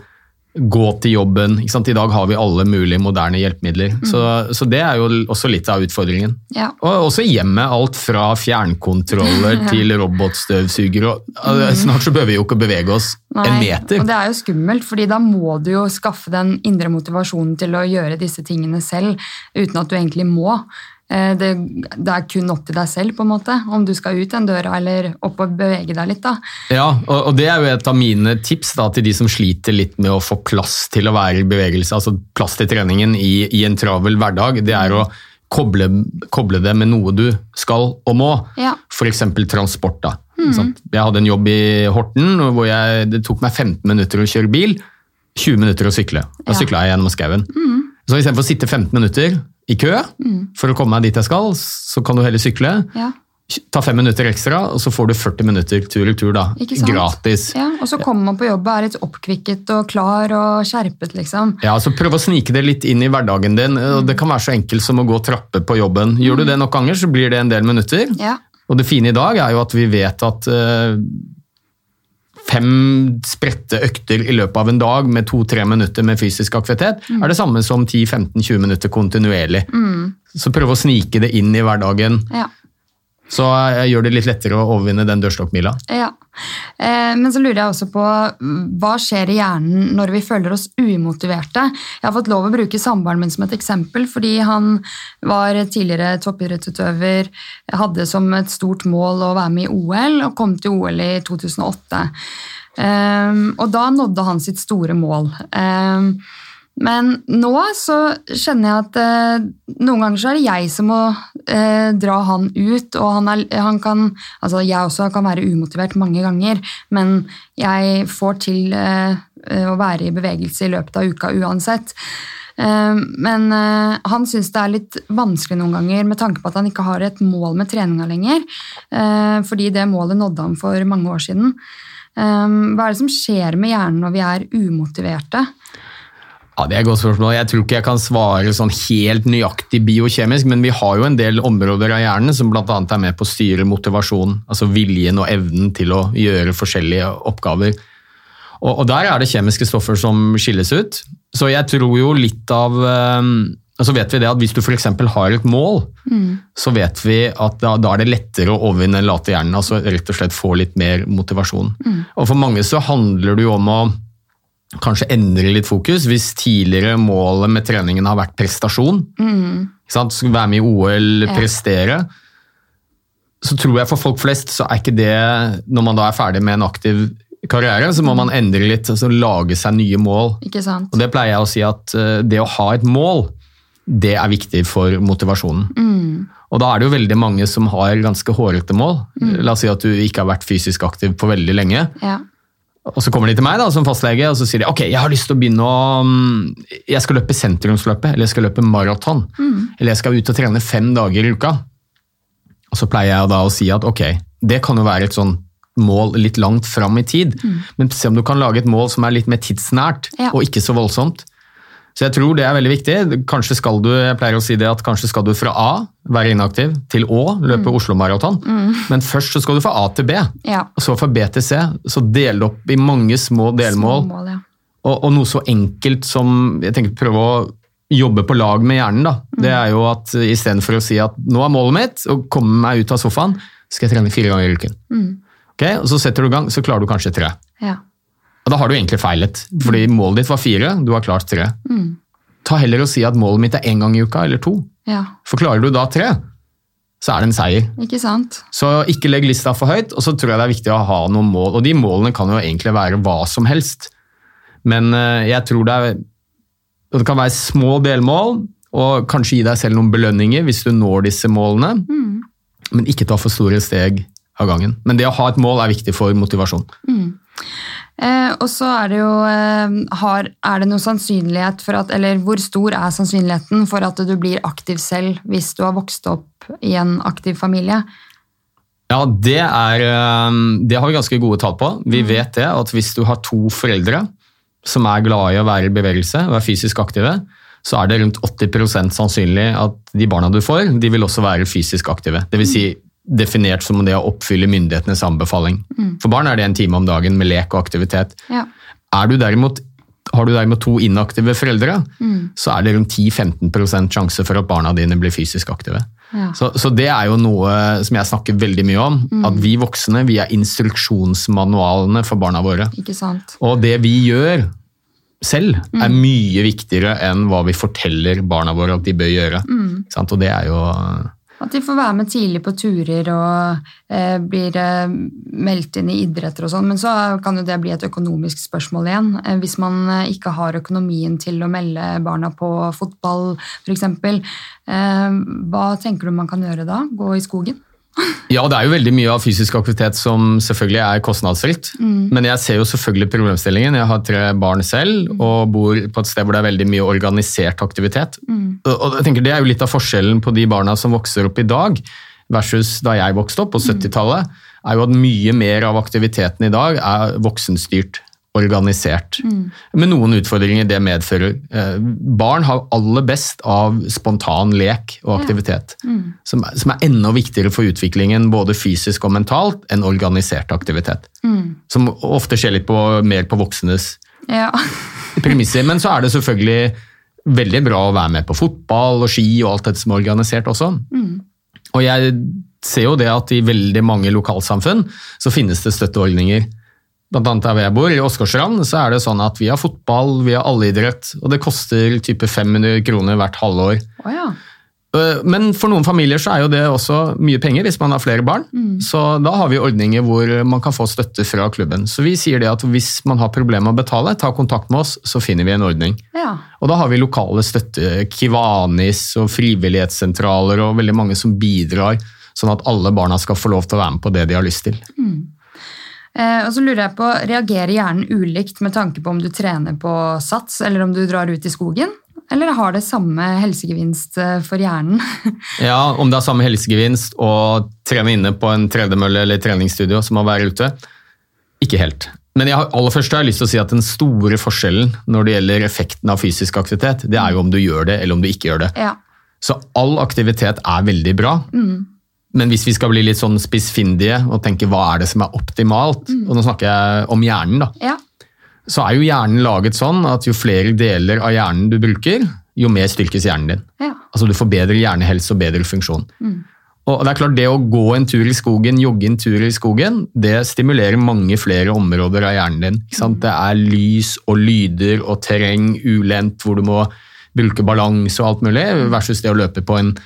gå til jobben. I dag har vi alle mulige moderne hjelpemidler. Så, så det er jo også litt av utfordringen. Ja. Og også i hjemmet, alt fra fjernkontroller til robotstøvsugere. altså, Snart så behøver vi jo ikke bevege oss en meter. Og det er jo skummelt, fordi da må du jo skaffe den indre motivasjonen til å gjøre disse tingene selv, uten at du egentlig må. Eh, Det, det er kun opp til deg selv, på en måte, om du skal ut den døra eller opp og bevege deg litt. da. Ja, og, og det er jo et av mine tips da, til de som sliter litt med å få plass til å være i bevegelse, altså plass til treningen i, i en travel hverdag. Det er å koble, koble det med noe du skal og må. Ja. F.eks. transport. da. Mm. Jeg hadde en jobb i Horten hvor jeg, det tok meg 15 minutter å kjøre bil, 20 minutter å sykle. Da Ja. sykla jeg gjennom skauen. Så istedenfor å sitte 15 minutter i kø for å komme meg dit jeg skal, så kan du heller sykle. Ja, Ta fem minutter ekstra, og så får du 40 minutter tur-retur. da. ikke sant? Gratis. Ja, Og så kommer man på jobb og er litt oppkvikket og klar og skjerpet, liksom. Ja, så Prøv å snike det litt inn i hverdagen din. Mm. Det kan være så enkelt som å gå trapper på jobben. Gjør du det nok ganger, så blir det en del minutter. Ja, Og det fine i dag er jo at vi vet at eh, fem spredte økter i løpet av en dag med to-tre minutter med fysisk aktivitet er det samme som 10-15-20 minutter kontinuerlig. Så prøv å snike det inn i hverdagen. ja. Så jeg gjør det litt lettere å overvinne den dørstokkmila. Ja. Eh, men så lurer jeg også på hva skjer i hjernen når vi føler oss umotiverte? Jeg har fått lov å bruke samboeren min som et eksempel, fordi han var tidligere toppidrettsutøver, hadde som et stort mål å være med i OL, og kom til OL i 2008. Eh, og da nådde han sitt store mål. Men nå så kjenner jeg at eh, noen ganger så er det jeg som må eh, dra han ut, og han, er, han kan Altså jeg også kan være umotivert mange ganger, men jeg får til eh, å være i bevegelse i løpet av uka uansett. Eh, men eh, han syns det er litt vanskelig noen ganger med tanke på at han ikke har et mål med treninga lenger, eh, fordi det målet nådde han for mange år siden. Hva er det som skjer med hjernen når vi er umotiverte? Ja, Det er et godt spørsmål. Jeg tror ikke jeg kan svare sånn helt nøyaktig biokjemisk, men vi har jo en del områder av hjernen som bl.a. er med på å styre motivasjon, altså viljen og evnen til å gjøre forskjellige oppgaver. Og, og der er det kjemiske stoffer som skilles ut. Så jeg tror jo litt av eh, Så vet vi det at hvis du f.eks. har et mål, så vet vi at da, da er det lettere å overvinne den late hjernen. Altså rett og slett få litt mer motivasjon. Og for mange så handler det jo om å kanskje endre litt fokus. Hvis tidligere målet med treningen har vært prestasjon? Skulle være med i OL, prestere, så tror jeg for folk flest så er ikke det Når man da er ferdig med en aktiv karriere, så må man endre litt, altså lage seg nye mål. Ikke sant? Og det pleier jeg å si at eh, det å ha et mål, det er viktig for motivasjonen. Og da er det jo veldig mange som har ganske hårete mål. La oss si at du ikke har vært fysisk aktiv på veldig lenge. Ja. Og så kommer de til meg da, som fastlege og så sier de, ok, jeg har lyst til å begynne å mm, Jeg skal løpe sentrumsløpet, eller jeg skal løpe maraton. Eller jeg skal ut og trene fem dager i uka. Og så pleier jeg da å si at ok, det kan jo være et sånn mål litt langt fram i tid. Men se om du kan lage et mål som er litt mer tidsnært, Ja. og ikke så voldsomt. Så jeg tror det er veldig viktig. Kanskje skal du jeg pleier å si det at kanskje skal du fra A, være inaktiv, til Å, løpe Oslo Maraton. Men først så skal du fra A til B, ja. og så fra B til C. Så del det opp i mange små delmål. Små mål, ja. Og, og noe så enkelt som jeg tenker prøve å jobbe på lag med hjernen. da. Det er jo at Istedenfor å si at nå er målet mitt å komme meg ut av sofaen, skal jeg trene fire ganger i uken. Ok, og Så setter du i gang, så klarer du kanskje tre. ja. Og Da har du egentlig feilet, fordi målet ditt var fire, du har klart tre. Ta heller og si at målet mitt er én gang i uka eller to. ja. For klarer du da tre, så er det en seier. Ikke sant? Så ikke legg lista for høyt, og så tror jeg det er viktig å ha noen mål. Og de målene kan jo egentlig være hva som helst. Men eh, jeg tror det er Det kan være små delmål, og kanskje gi deg selv noen belønninger hvis du når disse målene. Men ikke ta for store steg av gangen. Men det å ha et mål er viktig for motivasjon. Eh, og så er det jo eh, har, Er det noe sannsynlighet for at Eller hvor stor er sannsynligheten for at du blir aktiv selv hvis du har vokst opp i en aktiv familie? Ja, det, er, eh, det har vi ganske gode tall på. Vi vet det at hvis du har to foreldre som er glade i å være i bevegelse er fysisk aktive, så er det rundt 80% sannsynlig at de barna du får, de vil også være fysisk aktive. Det vil si definert som det å oppfylle myndighetenes anbefaling. For barn er det en time om dagen med lek og aktivitet. Ja. Er du derimot, har du derimot to inaktive foreldre, så er det rundt 10-15% sjanse for at barna dine blir fysisk aktive. Ja. Så, så det er jo noe som jeg snakker veldig mye om. At vi voksne vi er instruksjonsmanualene for barna våre. Og det vi gjør selv, er mye viktigere enn hva vi forteller barna våre at de bør gjøre. Sant? Og det er jo At de får være med tidlig på turer og eh, blir eh, meldt inn i idretter og sånn. Men så kan jo det bli et økonomisk spørsmål igjen. Eh, hvis man eh, ikke har økonomien til å melde barna på fotball f.eks. Eh, hva tenker du man kan gjøre da? Gå i skogen? Ja, det er jo veldig mye av fysisk aktivitet som selvfølgelig er kostnadsfritt. Men jeg ser jo selvfølgelig problemstillingen. Jeg har tre barn selv og bor på et sted hvor det er veldig mye organisert aktivitet. Mm. Og jeg tenker Det er jo litt av forskjellen på de barna som vokser opp i dag versus da jeg vokste opp på 70-tallet, er jo at mye mer av aktiviteten i dag er voksenstyrt. Organisert. Med noen utfordringer det medfører. Eh, Barn har aller best av spontan lek og aktivitet. Som, er- som er enda viktigere for utviklingen både fysisk og mentalt enn organisert aktivitet. Som ofte skjer litt på, mer på voksnes Ja. premisser. Men så er det selvfølgelig veldig bra å være med på fotball og ski og alt dette som er organisert også. Og jeg ser jo det at i veldig mange lokalsamfunn så finnes det støtteordninger. Annet der jeg bor, i Åsgårdstrand, så er det sånn at vi har fotball, vi har allidrett, og det koster type 500 kroner hvert halvår. Oh, ja. Øh, Men for noen familier så er jo det også mye penger hvis man har flere barn. Så da har vi ordninger hvor man kan få støtte fra klubben. Så vi sier det at hvis man har problemer med å betale, ta kontakt med oss, så finner vi en ordning. ja. Og da har vi lokale støtte, Kivanis og frivillighetssentraler og veldig mange som bidrar, sånn at alle barna skal få lov til å være med på det de har lyst til. Eh, og så lurer jeg på, Reagerer hjernen ulikt med tanke på om du trener på sats eller om du drar ut i skogen? Eller har det samme helsegevinst eh, for hjernen? Ja, Om det har samme helsegevinst å trene inne på en tredemølle eller treningsstudio som å være ute? Ikke helt. Men jeg har, aller først har jeg lyst til å si at den store forskjellen når det gjelder effekten av fysisk aktivitet, det er jo om du gjør det eller om du ikke gjør det. ja. Så all aktivitet er veldig bra. Men hvis vi skal bli litt sånn spissfindige og tenke hva er det som er optimalt, og nå snakker jeg om hjernen, da, ja. så er jo hjernen laget sånn at jo flere deler av hjernen du bruker, jo mer styrkes hjernen din. ja. Altså Du får bedre hjernehelse og bedre funksjon. Og Det er klart det å gå en tur i skogen, jogge en tur i skogen, det stimulerer mange flere områder av hjernen din. Sant? Det er lys og lyder og terreng, ulendt, hvor du må bruke balanse og alt mulig, versus det å løpe på en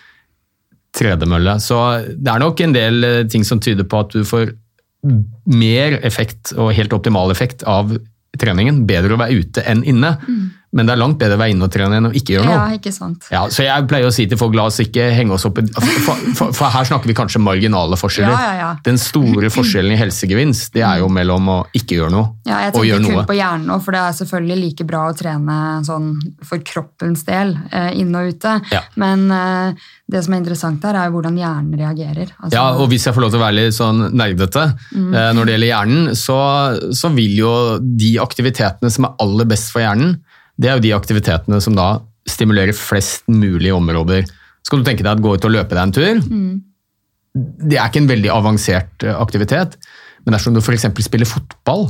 tredemølle. Så det er nok en del eh, ting som tyder på at du får mer effekt, og helt optimal effekt, av treningen. Bedre å være ute enn inne. Men det er langt bedre å være inne og trene enn å ikke gjøre noe. ja, ikke sant. Ja, så jeg pleier å si til folk, la oss ikke henge oss opp i For, for, for her snakker vi kanskje marginale forskjeller. Ja, ja, ja. Den store forskjellen i helsegevinst, det er jo mellom å ikke gjøre noe Ja, jeg og gjøre tenker kun noe. på hjernen nå, for det er selvfølgelig like bra å trene sånn for kroppens del, eh, inne og ute. Ja. Men eh, det som er interessant her, er jo hvordan hjernen reagerer. Altså, Ja, og hvis jeg får lov til å være litt sånn nerdete mm. når det gjelder hjernen, så, så vil jo de aktivitetene som er aller best for hjernen, det er jo de aktivitetene som da stimulerer flest mulig områder. Skal du tenke deg at gå ut og løpe deg en tur? Det er ikke en veldig avansert eh, aktivitet, men dersom du f.eks. spiller fotball,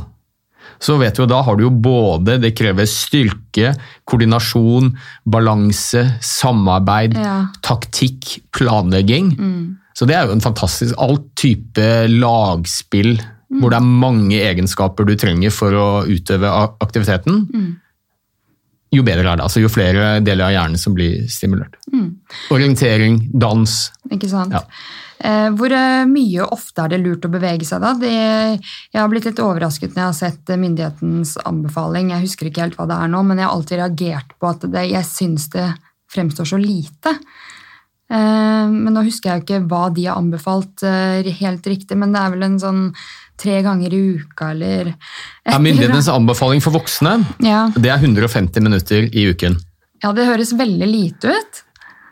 så vet du jo da har du jo både Det krever styrke, koordinasjon, balanse, samarbeid, Ja. taktikk, planlegging. Så det er jo en fantastisk All type lagspill hvor det er mange egenskaper du trenger for å utøve aktiviteten. aktiviteten, jo bedre er det. Altså jo flere deler av hjernen som blir stimulert. Orientering, dans, Ikke sant? Ja. Eh, hvor eh, mye og ofte er det lurt å bevege seg da? Det, jeg har blitt litt overrasket når jeg har sett myndighetens anbefaling. Jeg husker ikke helt hva det er nå, men jeg har alltid reagert på at det, jeg syns det fremstår så lite. Eh, men nå husker jeg jo ikke hva de har anbefalt helt riktig, men det er vel en sånn tre ganger i uka eller Ja, myndighetenes anbefaling for voksne ja. det er 150 minutter i uken. ja, det høres veldig lite ut.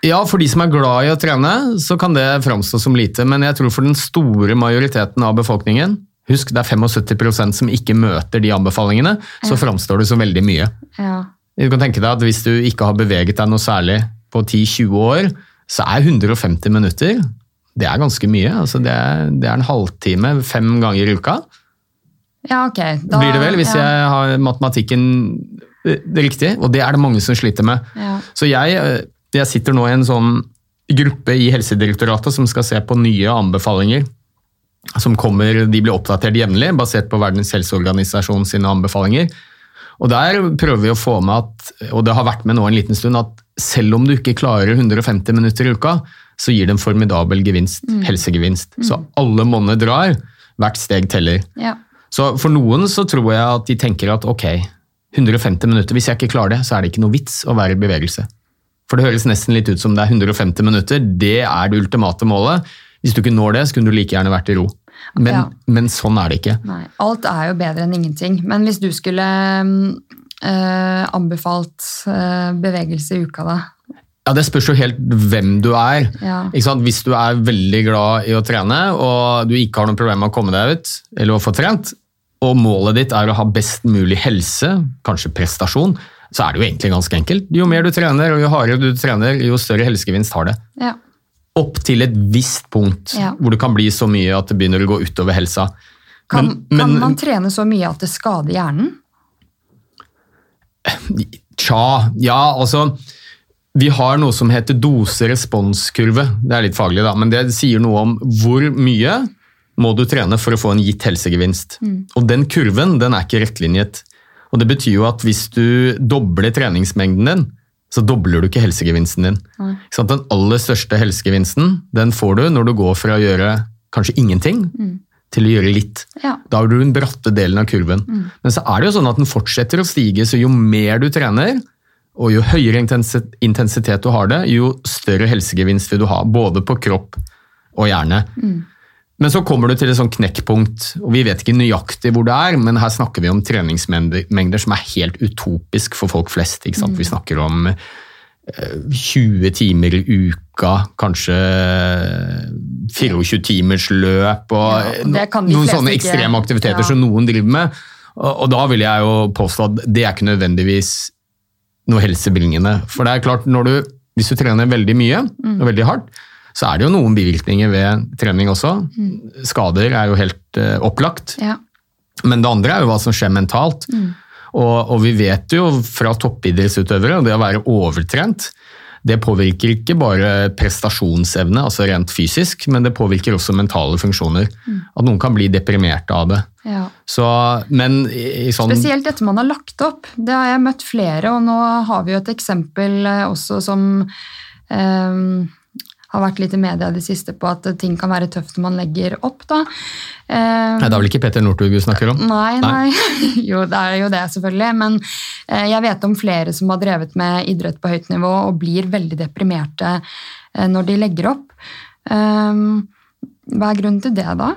Ja, for de som er glad i å trene, så kan det framstå som lite, men jeg tror for den store majoriteten av befolkningen, husk det er 75% som ikke møter de anbefalingene, så framstår det som veldig mye. Ja. Du kan tenke deg at hvis du ikke har beveget deg noe særlig på 10-20 år, så er 150 minutter det er ganske mye. Altså det, er, det er en halvtime fem ganger i uka. ja, ok. Da, blir det vel, hvis ja. jeg har matematikken eh, riktig, og det er det mange som sliter med. Ja. Så jeg, eh, jeg sitter nå i en sånn gruppe i Helsedirektoratet som skal se på nye anbefalinger. Som kommer, De blir oppdatert jevnlig, basert på Verdens helseorganisasjon sine anbefalinger. Og Der prøver vi å få med at, og det har vært med nå en liten stund, at selv om du ikke klarer 150 minutter i uka, så gir det en formidabel gevinst, helsegevinst. Så alle monner drar, hvert steg teller. Ja. Så for noen så tror jeg at de tenker at ok, 150 minutter, hvis jeg ikke klarer det, så er det ikke noe vits å være i bevegelse. For det høres nesten litt ut som det er 150 minutter, det er det ultimate målet. Hvis du ikke når det, så kunne du like gjerne vært i ro. Men, Ja. men sånn er det ikke. Nei, alt er jo bedre enn ingenting. Men hvis du skulle øh, anbefalt øh, bevegelse i uka, da? Ja, Det spørs jo helt hvem du er. Ja. Hvis du er veldig glad i å trene, og du ikke har noe problem med å komme deg ut, eller å få trent, og målet ditt er å ha best mulig helse, kanskje prestasjon, så er det jo egentlig ganske enkelt. Jo mer du trener, og jo hardere du trener, jo større helsegevinst har det. Ja. Opp til et visst punkt Ja. hvor det kan bli så mye at det begynner å gå utover helsa. Kan, Men- kan men- man trene så mye at det skader hjernen? Tja, ja, altså Vi har noe som heter dose-responskurve. Det er litt faglig, da, men det sier noe om hvor mye må du trene for å få en gitt helsegevinst. Og den kurven den er ikke rettlinjet. Og det betyr jo at hvis du dobler treningsmengden din, så dobler du ikke helsegevinsten din. Nei. Ikke? Den aller største helsegevinsten den får du når du går fra å gjøre kanskje ingenting til å gjøre litt. Ja. Da har du den bratte delen av kurven. Men så er det jo sånn at den fortsetter å stige, så jo mer du trener, og jo høyere intensitet du har det, jo større helsegevinst vil du ha, både på kropp og hjerne. Men så kommer du til et sånn knekkpunkt, og vi vet ikke nøyaktig hvor det er, men her snakker vi om treningsmengder som er helt utopisk for folk flest. Sant? Vi snakker om eh, 20 timer i uka, kanskje 24 timers løp og Ja, de noen sånne ekstreme aktiviteter Ja. som noen driver med. Og, og da vil jeg jo påstå at det er ikke nødvendigvis noe helsebringende. For det er klart, når du, hvis du trener veldig mye og veldig hardt, så er det jo noen bivirkninger ved trening også. Skader er jo helt uh, opplagt. Ja. Men det andre er jo hva som skjer mentalt. Mm. Og, og vi vet jo fra toppidrettsutøvere, og det å være overtrent, det påvirker ikke bare prestasjonsevne, altså rent fysisk, men det påvirker også mentale funksjoner. Mm. At noen kan bli deprimerte av det. ja. Så, men i, i sånn Spesielt dette man har lagt opp. Det har jeg møtt flere, og nå har vi jo et eksempel eh, også som eh, har vært litt i media i det siste på at ting kan være tøft når man legger opp. da. Eh, Nei, Det er vel ikke Petter Northug du snakker om? Nei, nei. Jo, det er jo det, selvfølgelig. Men eh, jeg vet om flere som har drevet med idrett på høyt nivå og blir veldig deprimerte eh, når de legger opp. Um, hva er grunnen til det, da?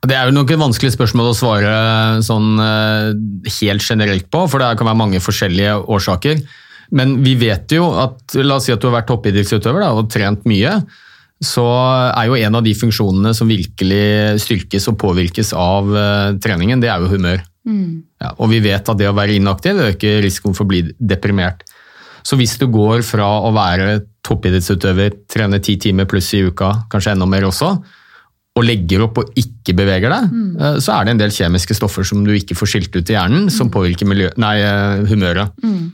Det er jo nok et vanskelig spørsmål å svare sånn eh, helt generelt på, for det kan være mange forskjellige årsaker. Men vi vet jo at, la oss si at du har vært toppidrettsutøver og trent mye, så er jo en av de funksjonene som virkelig styrkes og påvirkes av eh, treningen, det er jo humør. Mm. Ja, og vi vet at det å være inaktiv øker risikoen for å bli deprimert. Så hvis du går fra å være toppidrettsutøver, trene ti timer pluss i uka, kanskje enda mer også, og legger opp og ikke beveger deg, mm. så er det en del kjemiske stoffer som du ikke får skilt ut i hjernen, som påvirker miljø, nei, eh, humøret. Mm.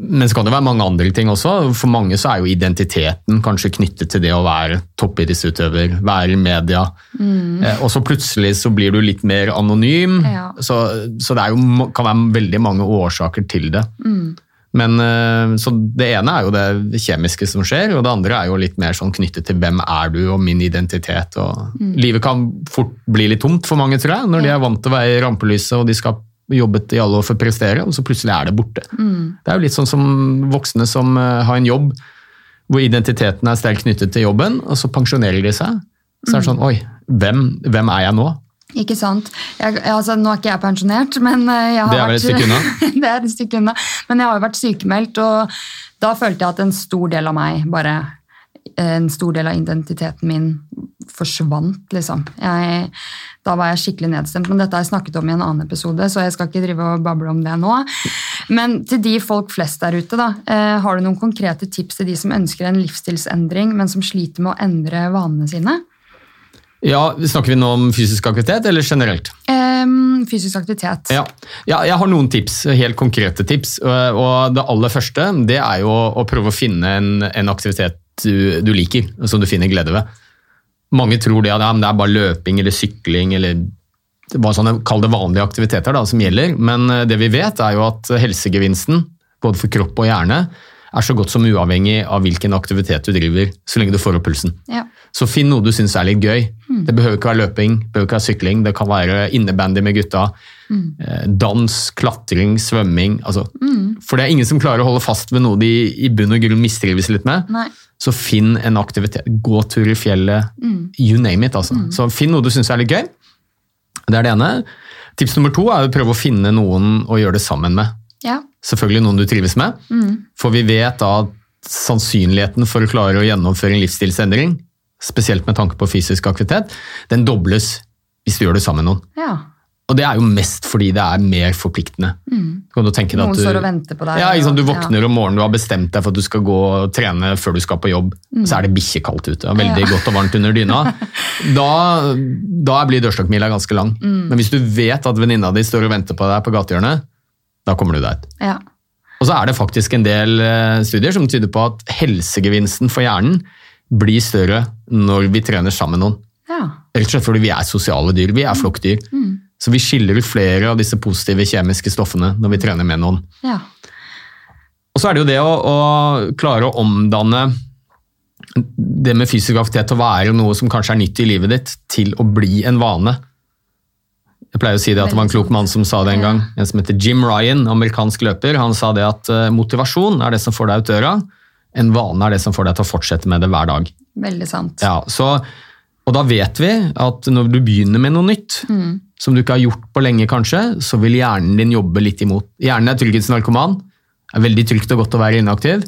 Men så kan det være mange andre ting også. For mange så er jo identiteten kanskje knyttet til det å være toppidrettsutøver, være i media. Eh, Og så plutselig så blir du litt mer anonym. Ja. Så, så det jo, kan være veldig mange årsaker til det. Mm. Men, eh, så Det ene er jo det kjemiske som skjer, og det andre er jo litt mer sånn knyttet til hvem er du og min identitet. Og Livet kan fort bli litt tomt for mange, tror jeg, når de er vant til å være i rampelyset og de skal jobbet i alle år for å prestere, og så plutselig er det borte. Det er jo litt sånn som voksne som eh, har en jobb hvor identiteten er sterkt knyttet til jobben, og så pensjonerer de seg. Så er det sånn Oi, hvem, hvem er jeg nå? Ikke sant. Jeg, altså, nå er ikke jeg pensjonert, men eh, jeg har Det er vel et vært stykke unna? det er et stykke unna. Men jeg har jo vært sykemeldt, og da følte jeg at en stor del av meg bare En stor del av identiteten min forsvant, liksom. Jeg, da var jeg skikkelig nedstemt. Men dette har jeg snakket om i en annen episode, så jeg skal ikke drive og bable om det nå. Men til de folk flest der ute, da, eh, har du noen konkrete tips til de som ønsker en livsstilsendring, men som sliter med å endre vanene sine? Ja, Snakker vi nå om fysisk aktivitet, eller generelt? Um, fysisk aktivitet. Ja. ja, jeg har noen tips, helt konkrete tips. Og og det aller første det er jo å prøve å finne en, en aktivitet du, du liker, som du finner glede ved. Mange tror det, at ja, det er bare løping eller sykling eller hva sånne, kall det vanlige aktiviteter da, som gjelder, men eh, det vi vet er jo at helsegevinsten, både for kropp og hjerne, er så godt som uavhengig av hvilken aktivitet du driver, så lenge du får opp pulsen. Ja. Så finn noe du syns er litt gøy. Det behøver ikke være løping, behøver ikke være sykling, det kan være innebandy med gutta. Mm. Dans, klatring, svømming. Altså. For det er ingen som klarer å holde fast ved noe de i bunn og grunn mistrives litt med. Nei. Så finn en aktivitet. Gåtur i fjellet, you name it. Altså. Så finn noe du syns er litt gøy. Det er det ene. Tips nummer to er å prøve å finne noen å gjøre det sammen med. Ja. Selvfølgelig noen du trives med. For vi vet da at sannsynligheten for å klare å gjennomføre en livsstilsendring, spesielt med tanke på fysisk aktivitet, den dobles hvis du gjør det sammen med noen. ja. Og det er jo mest fordi det er mer forpliktende. Mm. Noen at du, står og venter på deg. Ja, liksom. Du våkner våkner om morgenen, du har bestemt deg for at du skal gå og trene før du skal på jobb. Så er det bikkjekaldt ute, veldig Ja. godt og varmt under dyna. Da, da blir dørstokkmila ganske lang. Men hvis du vet at venninna di står og venter på deg på gatehjørnet, da kommer du deg ut. Ja. Og så er det faktisk en del eh, studier som tyder på at helsegevinsten for hjernen blir større når vi trener sammen med noen. ja. Rett og slett fordi vi er sosiale dyr, vi er flokkdyr. Så vi skiller ut flere av disse positive kjemiske stoffene når vi trener med noen. ja. Og så er det jo det å, å klare å omdanne det med fysisk aktivitet til å være noe som kanskje er nytt i livet ditt, til å bli en vane. Jeg pleier å si det at det var en klok mann som sa det en gang. En som heter Jim Ryan, amerikansk løper. Han sa det at eh, motivasjon er det som får deg ut døra. En vane er det som får deg til å fortsette med det hver dag. Veldig sant. Ja, så, og da vet vi at når du begynner med noe nytt, som du ikke har gjort på lenge kanskje, så vil hjernen din jobbe litt imot. Hjernen er trygghetsnarkoman. Det er veldig trygt og godt å være inaktiv.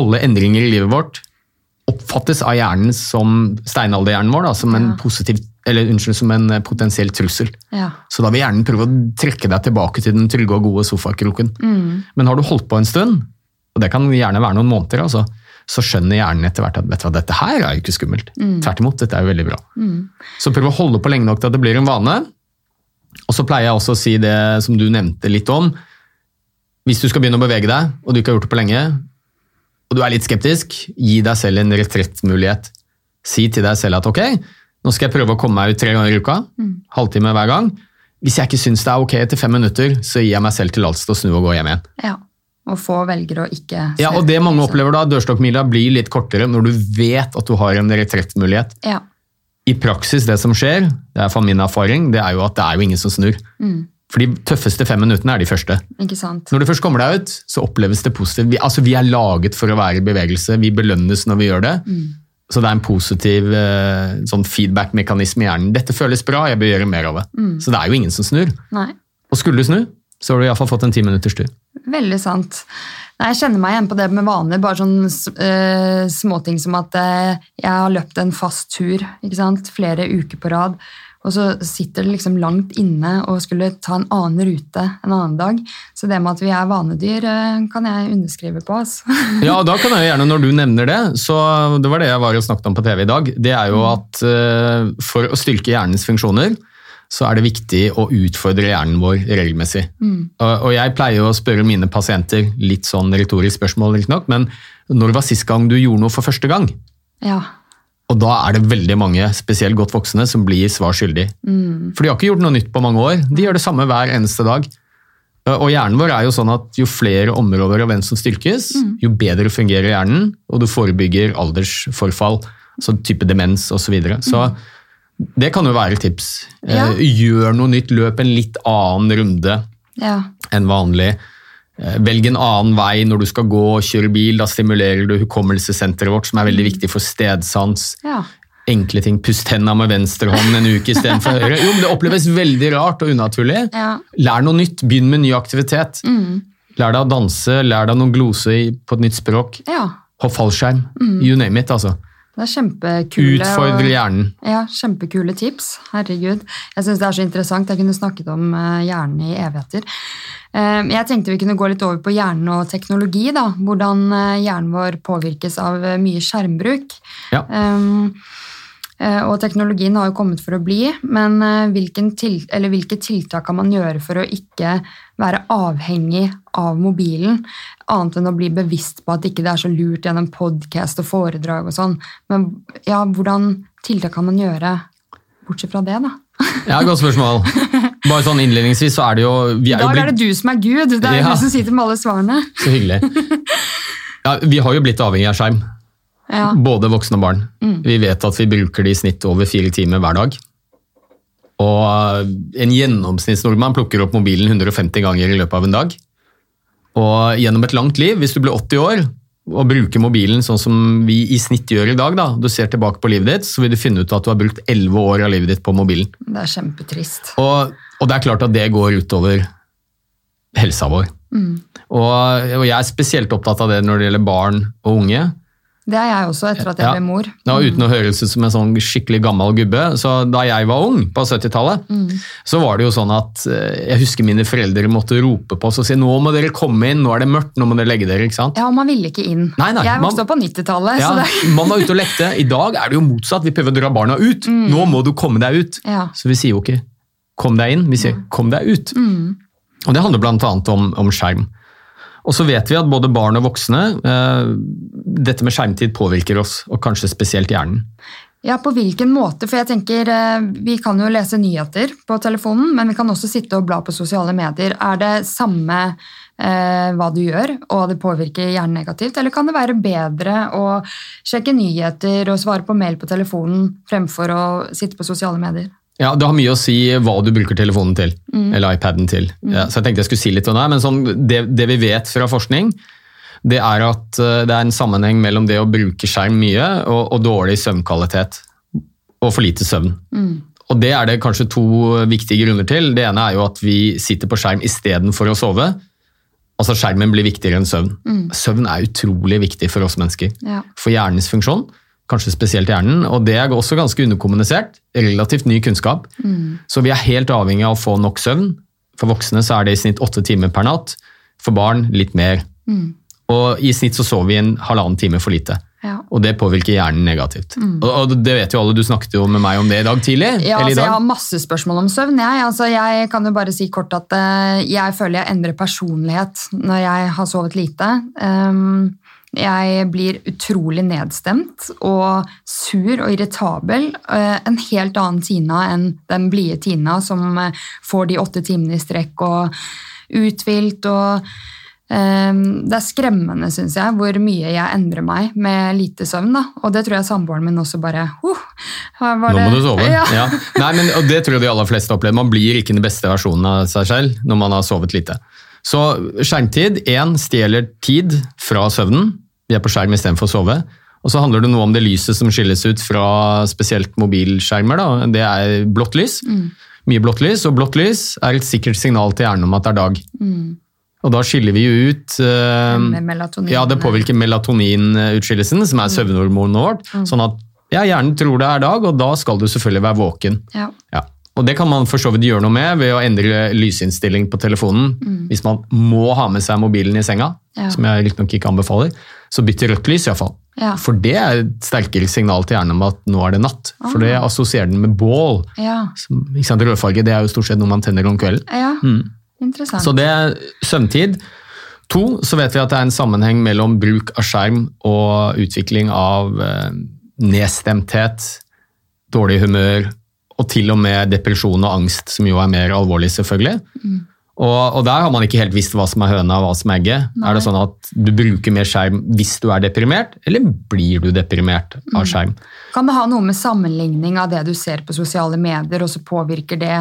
Alle endringer i livet vårt oppfattes av hjernen som steinalderhjernen vår, da, som, en positiv, eller, unnskyld, som en eh, potensiell trussel. Ja. Så da vil hjernen prøve å trekke deg tilbake til den trygge og gode sofakroken. Men har du holdt på en stund, og det kan gjerne være noen måneder, altså, så skjønner hjernen etter hvert at vet du hva, dette her er jo ikke skummelt. Tvert imot, dette er jo veldig bra. Så prøv å holde på lenge nok til at det blir en vane. Og så pleier jeg også å si det som du nevnte litt om. Hvis du skal begynne å bevege deg, og du ikke har gjort det på lenge, og du er litt skeptisk, gi deg selv en retrettmulighet. Si til deg selv at ok, nå skal jeg prøve å komme meg ut tre ganger i uka, halvtime hver gang. Hvis jeg ikke syns det er ok etter fem minutter, så gir jeg meg selv tillatelse til å snu og gå hjem igjen. ja. Og få velger å ikke Ja, og det mange opplever da, dørstokkmila blir litt kortere når du vet at du har en retrettmulighet. Ja. I praksis, det som skjer, det er fra min erfaring, det er jo at det er jo ingen som snur. For de tøffeste fem minuttene er de første. Ikke sant. Når du først kommer deg ut, så oppleves det positivt. Vi, altså, vi er laget for å være i bevegelse, vi belønnes når vi gjør det. Så det er en positiv eh, sånn feedback-mekanisme i hjernen. Dette føles bra, jeg bør gjøre mer av det. Så det er jo ingen som snur. Nei. Og skulle du snu, så har du iallfall fått en ti minutters tur. Veldig sant. Nei, jeg kjenner meg igjen på det med vaner. Bare sånne uh, småting som at uh, jeg har løpt en fast tur ikke sant? flere uker på rad. Og så sitter det liksom langt inne og skulle ta en annen rute en annen dag. Så det med at vi er vanedyr, eh, kan jeg underskrive på. Altså. Ja, og da kan jeg gjerne, når du nevner det, så det var det jeg var og snakket om på TV i dag, det er jo at eh, for å styrke hjernens funksjoner, så er det viktig å utfordre hjernen vår regelmessig. Og, og jeg pleier å spørre mine pasienter litt sånn retorisk spørsmål, riktignok, men når var sist gang du gjorde noe for første gang? Ja. Og da er det veldig mange, spesielt godt voksne, som blir svar skyldig. For de har ikke gjort noe nytt på mange år. De gjør det samme hver eneste dag. Og hjernen vår er jo sånn at jo flere områder av hvem som styrkes, Mm. jo bedre fungerer hjernen, og du forebygger aldersforfall, så type demens osv. Så, videre. så det kan jo være tips. Mm. Ja. Eh, Gjør noe nytt, løp en litt annen runde Ja. enn vanlig. Eh, Velg en annen vei når du skal gå og kjøre bil. Da stimulerer du hukommelsessenteret vårt, som er veldig viktig for stedsans. ja. Enkle ting. Pust hendene med venstre hånd en uke istedenfor høyre. Jo, men Det oppleves veldig rart og unaturlig. Ja. Lær noe nytt. Begynn med ny aktivitet. Mm. Lær deg å danse, lær deg noen gloser på et nytt språk. ja. Hopp fallskjerm. You name it, altså. Det er kjempekule Utfordre og- hjernen. Ja, kjempekule tips. Herregud. Jeg syns det er så interessant. Jeg kunne snakket om eh, hjernen i evigheter. Eh, Jeg tenkte vi kunne gå litt over på hjernen og teknologi. da. Hvordan eh, hjernen vår påvirkes av eh, mye skjermbruk. Ja. Um, og teknologien har jo kommet for å bli, men eh, til, eller hvilke tiltak kan man gjøre for å ikke være avhengig av mobilen, annet enn å bli bevisst på at ikke det er så lurt gjennom podkast og foredrag og sånn. Men ja, hvordan tiltak kan man gjøre bortsett fra det, da? Ja, Godt spørsmål. Bare sånn Innledningsvis så er det jo vi I dag er det du som er Gud. Det er Ja. du som sitter med alle svarene. Så hyggelig. Ja, vi har jo blitt avhengig av skjerm. Ja. Både voksne og barn. Vi vet at vi bruker det i snitt over fire timer hver dag. Og eh, en gjennomsnittsnordmann plukker opp mobilen 150 ganger i løpet av en dag. Og gjennom et langt liv, hvis du blir 80 år og bruker mobilen sånn som vi i snitt gjør i dag, da, du ser tilbake på livet ditt, så vil du finne ut at du har brukt 11 år av livet ditt på mobilen. Det er kjempetrist. Og, og det er klart at det går utover helsa vår. Og, og jeg er spesielt opptatt av det når det gjelder barn og unge. Det er jeg også, etter at jeg Ja. ble mor. Ja, uten å høres ut som en sånn skikkelig gammel gubbe. Så da jeg var ung, på 70-tallet, så var det jo sånn at eh, jeg husker mine foreldre måtte rope på oss og si nå må dere komme inn, nå er det mørkt, nå må dere legge dere. ikke sant? Ja, og man ville ikke inn. Nei, nei, jeg vokste opp på 90-tallet. Ja, det... man var ute og lekte. I dag er det jo motsatt. Vi prøver å dra barna ut. Nå må du komme deg ut. Ja. Så vi sier jo ikke 'kom deg inn', vi sier 'kom deg ut'. Og Det handler bl.a. Om, om skjerm. Og så vet vi at både barn og voksne eh, Dette med skjermtid påvirker oss, og kanskje spesielt hjernen. Ja, på hvilken måte? For jeg tenker, eh, Vi kan jo lese nyheter på telefonen, men vi kan også sitte og bla på sosiale medier. Er det samme eh, hva du gjør, og det påvirker hjernen negativt? Eller kan det være bedre å sjekke nyheter og svare på mail på telefonen fremfor å sitte på sosiale medier? Ja, Det har mye å si hva du bruker telefonen til, eller iPaden til. Ja, så jeg tenkte jeg skulle si litt om det, men sånn, det, det vi vet fra forskning, det er at eh, det er en sammenheng mellom det å bruke skjerm mye og, og dårlig søvnkvalitet. Og for lite søvn. Og det er det kanskje to viktige grunner til. Det ene er jo at vi sitter på skjerm istedenfor å sove. Altså Skjermen blir viktigere enn søvn. Søvn er utrolig viktig for oss mennesker. Ja. For hjernens funksjon, kanskje spesielt hjernen. Og det er også ganske underkommunisert. Relativt ny kunnskap. Så vi er helt avhengig av å få nok søvn. For voksne så er det i snitt åtte timer per natt. For barn litt mer. Og i snitt så sover vi en halvannen time for lite. Ja. Og det påvirker hjernen negativt. Og, og det vet jo alle, du snakket jo med meg om det i dag tidlig. Ja, altså, dag. jeg har masse spørsmål om søvn. Jeg, altså, jeg kan jo bare si kort at uh, jeg føler jeg endrer personlighet når jeg har sovet lite. Um, jeg blir utrolig nedstemt og sur og irritabel. eh, en helt annen Tina enn den blide Tina som eh, får de åtte timene i strekk og uthvilt og Um, det er skremmende, syns jeg, hvor mye jeg endrer meg med lite søvn. Da. Og det tror jeg samboeren min også bare oh, Nå må du sove. Ja. Ja. Nei, men, det tror jeg de aller fleste opplever. Man blir ikke den beste versjonen av seg selv når man har sovet lite. Så skjermtid én stjeler tid fra søvnen. Vi er på skjerm istedenfor å sove. Og så handler det noe om det lyset som skilles ut fra spesielt mobilskjermer. Da. Det er blått lys. Mye blått lys, og blått lys er et sikkert signal til hjernen om at det er dag. Og da skiller vi jo ut uh, Ja, det påvirker melatoninutskillelsen, som er søvnhormonet vårt. Sånn at ja, hjernen tror det er dag, og da skal du selvfølgelig være våken. Ja. Ja. Og det kan man for så vidt gjøre noe med ved å endre lysinnstilling på telefonen. Hvis man må ha med seg mobilen i senga, Ja. som jeg riktignok ikke anbefaler, så bytt til rødt lys iallfall. Ja. For det er et sterkere signal til hjernen om at nå er det natt. For det assosierer den med bål. Ja. Som, ikke sant, Rødfarge det er jo stort sett noe man tenner om kvelden. ja. Interessant. Så det er søvntid. To, så vet vi at det er en sammenheng mellom bruk av skjerm og utvikling av eh, nedstemthet, dårlig humør og til og med depresjon og angst, som jo er mer alvorlig, selvfølgelig. Og, og der har man ikke helt visst hva som er høna og hva som er egget. Er det sånn at du bruker mer skjerm hvis du er deprimert, eller blir du deprimert Mm. av skjerm? Kan det ha noe med sammenligning av det du ser på sosiale medier, og så påvirker det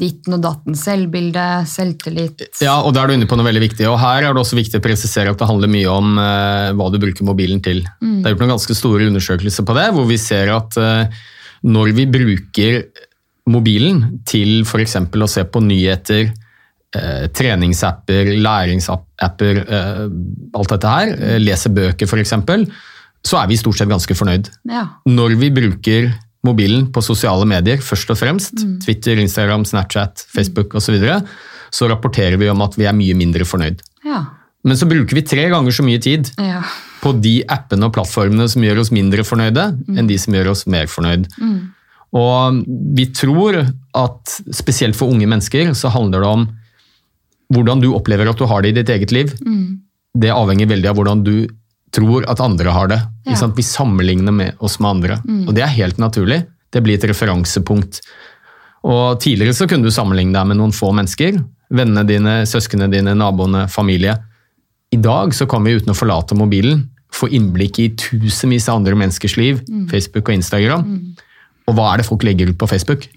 ditten og datten selvbilde, selvtillit? Ja, og da er du inne på noe veldig viktig. Og her er det også viktig å presisere at det handler mye om uh, hva du bruker mobilen til. Det er gjort noen ganske store undersøkelser på det, hvor vi ser at uh, når vi bruker mobilen til f.eks. å se på nyheter, eh, treningsapper, læringsapper, eh, alt dette her, leser lese bøker f.eks., så er vi stort sett ganske fornøyd. Ja. Når vi bruker mobilen på sosiale medier, først og fremst, Twitter, Instagram, Snapchat, Facebook osv., så, videre, så rapporterer vi om at vi er mye mindre fornøyd. Ja. Men så bruker vi tre ganger så mye tid ja. på de appene og plattformene som gjør oss mindre fornøyde, enn de som gjør oss mer fornøyd. Og vi tror at spesielt for unge mennesker så handler det om hvordan du opplever at du har det i ditt eget liv. Det avhenger veldig av hvordan du tror at andre har det. Ja. Vi sammenligner med oss med andre, og det er helt naturlig. Det blir et referansepunkt. Og Tidligere så kunne du sammenligne deg med noen få mennesker. Vennene dine, søsknene dine, naboene, familie. I dag så kan vi uten å forlate mobilen få innblikk i tusenvis av andre menneskers liv. Facebook og Instagram. Og hva er det folk legger ut på Facebook?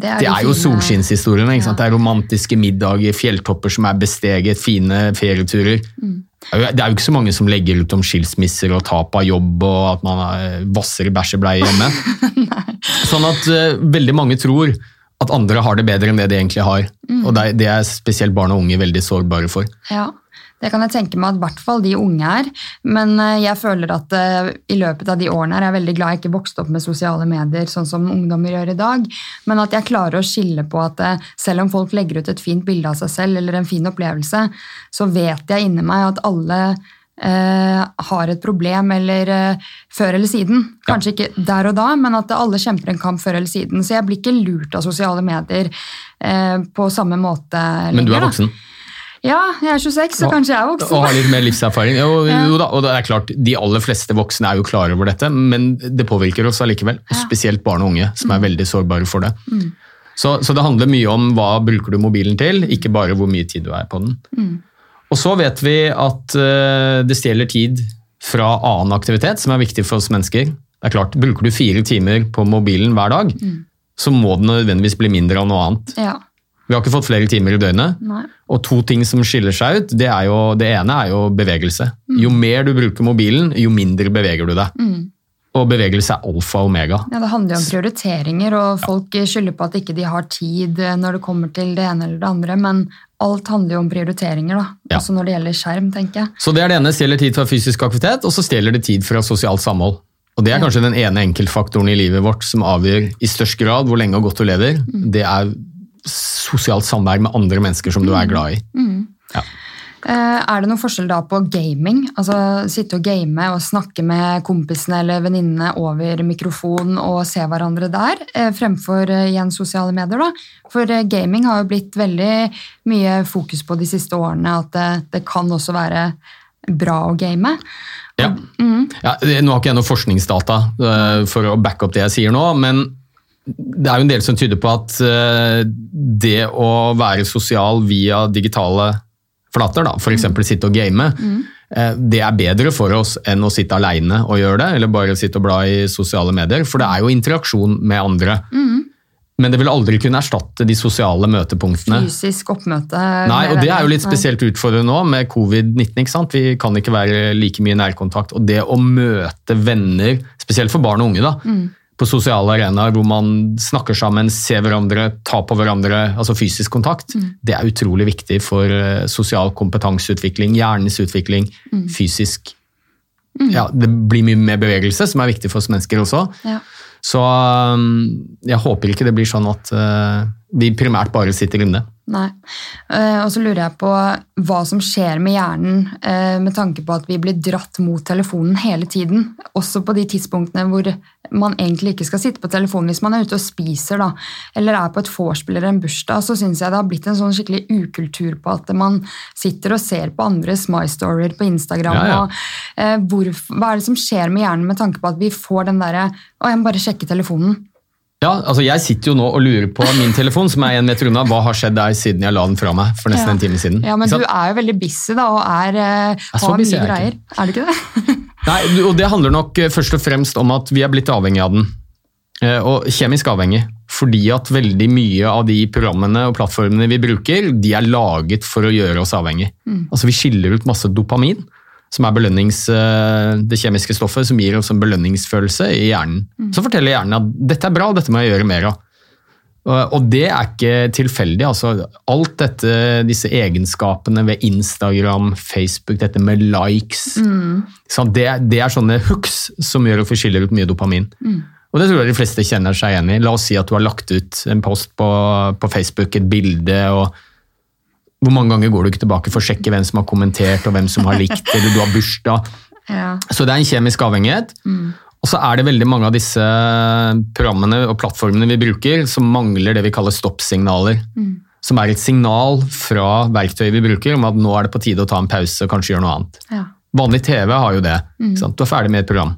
Det de er jo solskinnshistoriene. Ja. Det er romantiske middager, fjelltopper som er besteget, fine ferieturer. Det er jo- Det er jo ikke så mange som legger ut om skilsmisser og tap av jobb og at man eh, vasser i bæsjebleie hjemme. sånn at uh, veldig mange tror at andre har det bedre enn det de egentlig har. Og det er, det er spesielt barn og unge veldig sårbare for. Ja, det kan jeg tenke meg at i hvert fall de unge er. Men eh, jeg føler at eh, i løpet av de årene her er jeg veldig glad jeg ikke vokste opp med sosiale medier sånn som ungdommer gjør i dag. Men at jeg klarer å skille på at eh, selv om folk legger ut et fint bilde av seg selv eller en fin opplevelse, så vet jeg inni meg at alle eh, har et problem eller eh, før eller siden. Kanskje ikke der og da, men at alle kjemper en kamp før eller siden. Så jeg blir ikke lurt av sosiale medier eh, på samme måte lenger. Men du er da. Ja, jeg er 26, så kanskje jeg er voksen. Og har litt mer livserfaring. Jo, jo da, og det er klart, De aller fleste voksne er jo klar over dette, men det påvirker oss allikevel. Og spesielt barn og unge, som Mm. er veldig sårbare for det. Så, så det handler mye om hva bruker du mobilen til, ikke bare hvor mye tid du er på den. Mm. Og så vet vi at eh, det stjeler tid fra annen aktivitet som er viktig for oss mennesker. Det er klart, Bruker du fire timer på mobilen hver dag, Mm. så må det nødvendigvis bli mindre av noe annet. Ja, Vi har ikke fått flere timer i døgnet. nei. Og to ting som skiller seg ut, det, er jo, det ene er jo bevegelse. Jo mer du bruker mobilen, jo mindre beveger du deg. Og bevegelse er alfa og omega. Ja, Det handler jo om prioriteringer, og folk skylder på at ikke de har tid eh, når det kommer til det ene eller det andre, men alt handler jo om prioriteringer, da. Ja. Også når det gjelder skjerm, tenker jeg. Så det er det ene, stjeler tid fra fysisk aktivitet, og så stjeler det tid fra sosialt samhold. Og det er kanskje den ene enkeltfaktoren i livet vårt som avgjør i størst grad hvor lenge og godt du lever. Det er sosialt samvær med andre mennesker som du er glad i. Ja. Eh, Er det noen forskjell da på gaming? Altså sitte og game og snakke med kompisene eller venninnene over mikrofon og se hverandre der, eh, fremfor eh, igjen sosiale medier, da? For gaming har jo blitt veldig mye fokus på de siste årene, at det, det kan også være bra å game. Ja. Ja, nå har ikke jeg noe forskningsdata for å backe opp det jeg sier nå, men det er jo en del som tyder på at eh, det å være sosial via digitale flater, f.eks. sitte og game, mm. det er bedre for oss enn å sitte alene og gjøre det, eller bare sitte og bla i sosiale medier, for det er jo interaksjon med andre. Men det vil aldri kunne erstatte de sosiale møtepunktene. Fysisk oppmøte. Nei, og det er jo litt spesielt utfordrende nå med covid-19. ikke sant? Vi kan ikke være like mye i nærkontakt. Og det å møte venner, spesielt for barn og unge, da, på sosiale arenaer hvor man snakker sammen, ser hverandre, tar på hverandre, altså fysisk kontakt, det er utrolig viktig for eh, sosial kompetanseutvikling, hjernens utvikling, fysisk Ja, det blir mye mer bevegelse, som er viktig for oss mennesker også. Ja. Så um, jeg håper ikke det blir sånn at uh, vi primært bare sitter inne. Nei. Eh, og så lurer jeg på hva som skjer med hjernen eh, med tanke på at vi blir dratt mot telefonen hele tiden. Også på de tidspunktene hvor man egentlig ikke skal sitte på telefonen hvis man er ute og spiser da, eller er på et vorspiel eller en bursdag. Så syns jeg det har blitt en sånn skikkelig ukultur på at man sitter og ser på andres My Stories på Instagram. Ja, ja. Og, eh, hvor, hva er det som skjer med hjernen med tanke på at vi får den derre Å, jeg må bare sjekke telefonen. Ja, altså Jeg sitter jo nå og lurer på min telefon, som er en meter unna. Hva har skjedd der siden jeg la den fra meg for nesten Ja. en time siden? Ja, men du er jo veldig busy da, og er, er har mye er greier. Er du ikke det? Nei, og Det handler nok eh, først og fremst om at vi er blitt avhengig av den. Eh, Og kjemisk avhengig. Fordi at veldig mye av de programmene og plattformene vi bruker, de er laget for å gjøre oss avhengig. Altså Vi skiller ut masse dopamin, som er belønnings, eh, det kjemiske stoffet som gir oss en belønningsfølelse i hjernen. Så forteller hjernen at dette er bra, dette må jeg gjøre mer av. Og det er ikke tilfeldig. altså Alt dette, disse egenskapene ved Instagram, Facebook, dette med likes mm. Det, det er sånne hooks som gjør at vi skiller ut mye dopamin. Og det tror jeg de fleste kjenner seg igjen i. La oss si at du har lagt ut en post på, på Facebook, et bilde, og hvor mange ganger går du ikke tilbake for å sjekke hvem som har kommentert, og hvem som har likt, eller du har bursdag. Ja. Så det er en kjemisk avhengighet. Og så er det veldig mange av disse programmene og plattformene vi bruker som mangler det vi kaller stoppsignaler. Som er et signal fra verktøyet vi bruker om at nå er det på tide å ta en pause og kanskje gjøre noe annet. Ja. Vanlig TV har jo det. Mm. Du er ferdig med et program.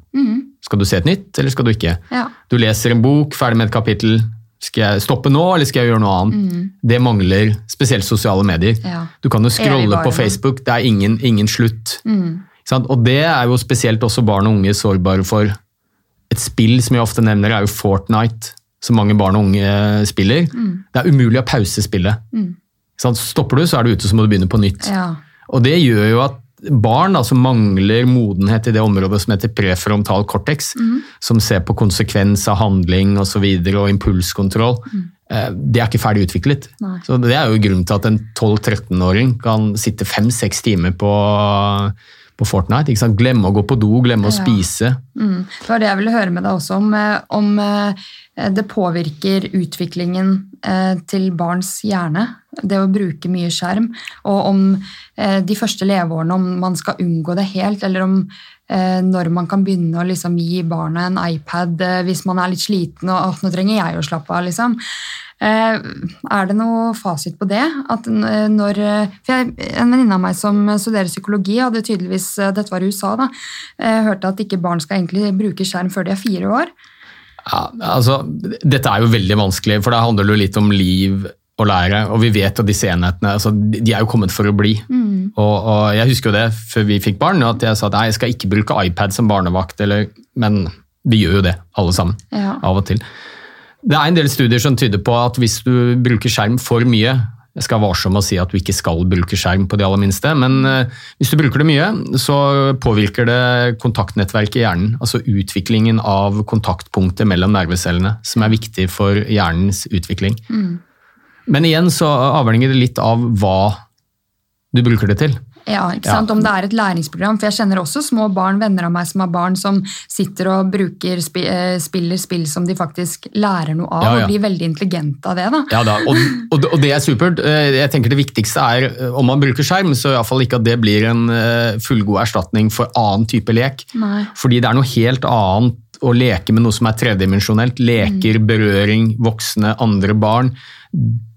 Skal du se et nytt, eller skal du ikke? Ja. Du leser en bok, ferdig med et kapittel. Skal jeg stoppe nå, eller skal jeg gjøre noe annet? Det mangler spesielt sosiale medier. Ja. Du kan jo scrolle på Facebook, det er ingen, ingen slutt. Mm. sant? Og det er jo spesielt også barn og unge sårbare for. Et spill som jeg ofte nevner, er jo Fortnite, som mange barn og unge spiller. Det er umulig å pause spillet. Sant? Stopper du, så er du ute, så må du begynne på nytt. Ja. Og det gjør jo at barn da, som mangler modenhet i det området som heter prefrontal cortex, som ser på konsekvens av handling og, så videre, og impulskontroll, mm. det er ikke ferdig utviklet. Nei. Så Det er jo grunnen til at en 12-13-åring kan sitte 5-6 timer på, på Fortnite. Ikke sant? Glemme å gå på do, glemme å Ja. spise. Mm. Det var det jeg ville høre med deg også om, eh, om eh, det påvirker utviklingen eh, til barns hjerne, det å bruke mye skjerm, og om de første leveårene, om man skal unngå det helt, eller om når man kan begynne å liksom gi barna en iPad hvis man er litt sliten og «Åh, nå trenger jeg å slappe av. liksom. Eh, Er det noe fasit på det? At når, eh, jeg, En venninne av meg som studerer psykologi, hadde tydeligvis, eh, dette var i USA, da, eh, hørte at ikke barn skal egentlig bruke skjerm før de er fire år. Ja, altså, dette er jo veldig vanskelig, for det handler jo litt om liv og lære. Og vi vet at disse enhetene altså, de er jo kommet for å bli. Og, og Jeg husker jo det før vi fikk barn, at jeg sa at nei, jeg skal ikke bruke iPad som barnevakt. Eller, men vi gjør jo det, alle sammen. Ja. Av og til. Det er en del studier som tyder på at hvis du bruker skjerm for mye Jeg skal være varsom med å si at du ikke skal bruke skjerm på de aller minste, men eh, hvis du bruker det mye, så påvirker det kontaktnettverket i hjernen. Altså utviklingen av kontaktpunktet mellom nervecellene, som er viktig for hjernens utvikling. Men igjen så avhenger det litt av hva du bruker det til. Ja, ikke Ja. sant? Om det er et læringsprogram. For jeg kjenner også små barn, venner av meg som har barn, som sitter og bruker, eh, spiller spill som de faktisk lærer noe av, Ja, ja. og blir veldig intelligente av det. da. Ja da, og, og, og det er supert. Eh, Jeg tenker Det viktigste er, eh, om man bruker skjerm, så i hvert fall ikke at det blir en fullgod erstatning for annen type lek. Nei. Fordi det er noe helt annet å leke med noe som er tredimensjonelt. Leker, berøring, voksne, andre barn.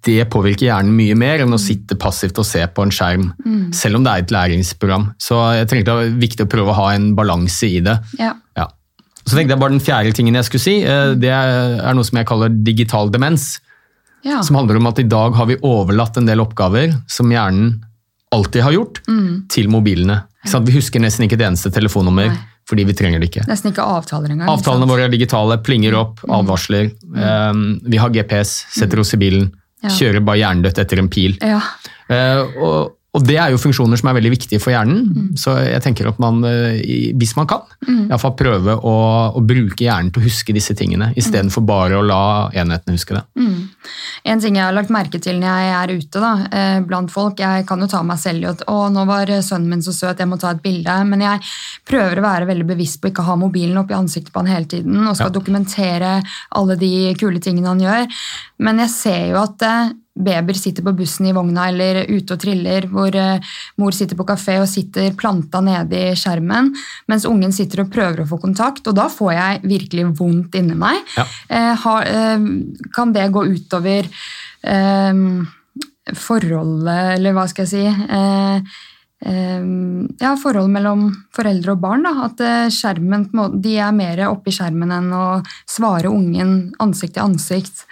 Det påvirker hjernen mye mer enn å sitte passivt og se på en skjerm. Selv om det er et læringsprogram. Så jeg tenkte det var viktig å prøve å ha en balanse i det. Ja. Ja. Så tenkte jeg bare Den fjerde tingen jeg skulle si, eh, det er noe som jeg kaller digital demens. Ja. Som handler om at i dag har vi overlatt en del oppgaver som hjernen alltid har gjort, til mobilene. Vi husker nesten ikke et eneste telefonnummer Nei. Fordi vi trenger det ikke. Nesten ikke avtaler engang. Avtalene våre er digitale, plinger opp, advarsler. Um, vi har GPS, setter oss i bilen, Ja. kjører bare hjernedødt etter en pil. Ja. Uh, og, og det er jo funksjoner som er veldig viktige for hjernen, så jeg tenker at man, eh, hvis man kan, i hvert fall prøve å, å bruke hjernen til å huske disse tingene, istedenfor bare å la enhetene huske det. En ting jeg har lagt merke til når jeg er ute da, eh, blant folk, jeg kan jo ta meg selv i at å, nå var eh, sønnen min så søt, jeg må ta et bilde, men jeg prøver å være veldig bevisst på ikke å ha mobilen opp i ansiktet på han hele tiden, og skal Ja. dokumentere alle de kule tingene han gjør. Men jeg ser jo at Beber sitter på bussen i vogna eller ute og triller, hvor eh, mor sitter på kafé og sitter planta nede i skjermen, mens ungen sitter og prøver å få kontakt, og da får jeg virkelig vondt inni meg. Ja. Eh, eh, kan det gå utover forholdet, eller hva skal jeg si, ja, forhold mellom foreldre og barn. Da. At skjermen, de er mer oppi skjermen enn å svare ungen ansikt til ansikt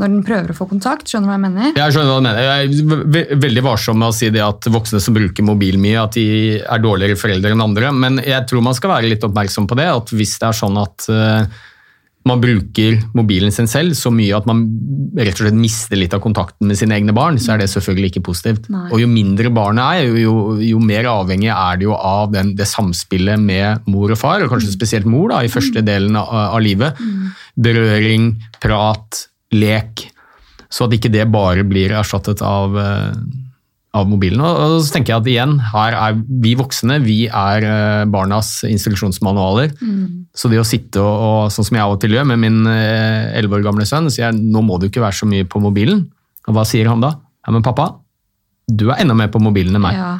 når den prøver å få kontakt. Skjønner du hva jeg mener? Jeg skjønner hva du mener. Jeg er veldig varsom med å si det at voksne som bruker mobil mye, at de er dårligere foreldre enn andre. Men jeg tror man skal være litt oppmerksom på det. At hvis det er sånn at eh, man bruker mobilen sin selv så mye at man rett og slett mister litt av kontakten med sine egne barn, så er det selvfølgelig ikke positivt. Nei. Og jo mindre barnet er, jo, jo, mer avhengig er det jo av den, det samspillet med mor og far, og kanskje spesielt mor da, i første delen av, av livet. Berøring, prat, lek. Så at ikke det bare blir erstattet av, eh, av mobilen. Og, så tenker jeg at igjen, her er vi voksne, vi er eh, barnas instruksjonsmanualer. Så det å sitte og, og sånn som jeg av og til gjør med min elleve år gamle sønn, sier jeg nå må du ikke være så mye på mobilen. Og hva sier han da? Ja, men pappa, du er enda mer på mobilen enn meg. Ja.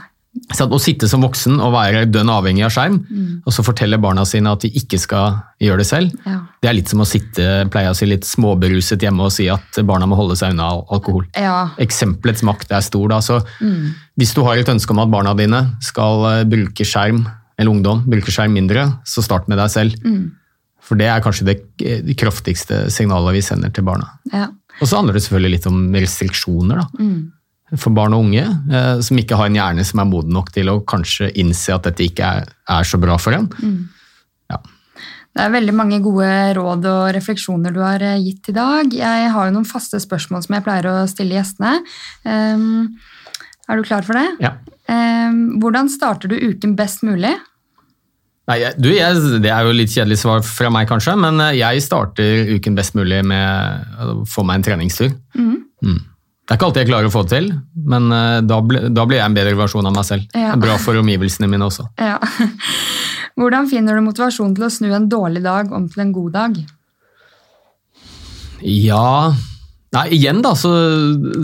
Så at å sitte som voksen og være dønn avhengig av skjerm, og så fortelle barna sine at de ikke skal gjøre det selv, Ja. det er litt som å sitte pleier å si, litt småberuset hjemme og si at barna må holde seg unna alkohol. ja. Eksempelets makt er stor. Da. Så Hvis du har et ønske om at barna dine skal eh, bruke skjerm, eller ungdom bruker skjerm mindre, så start med deg selv. For det er kanskje det, det kraftigste signalet vi sender til barna. ja. Og så handler det selvfølgelig litt om restriksjoner. da for barn og unge eh, som ikke har en hjerne som er moden nok til å kanskje innse at dette ikke er, er så bra for en. Ja. Det er veldig mange gode råd og refleksjoner du har eh, gitt i dag. Jeg har jo noen faste spørsmål som jeg pleier å stille gjestene. Um, er du klar for det? Ja. Um, hvordan starter du uken best mulig? Nei, jeg, du, jeg, det er jo litt kjedelig svar fra meg, kanskje, men eh, jeg starter uken best mulig med å få meg en treningstur. Mm. Det er ikke alltid jeg klarer å få det til, men eh, da, ble, da blir jeg en bedre versjon av meg selv. Ja. Bra for omgivelsene mine også. Ja. Hvordan finner du motivasjon til å snu en dårlig dag om til en god dag? Ja Nei, igjen da, så,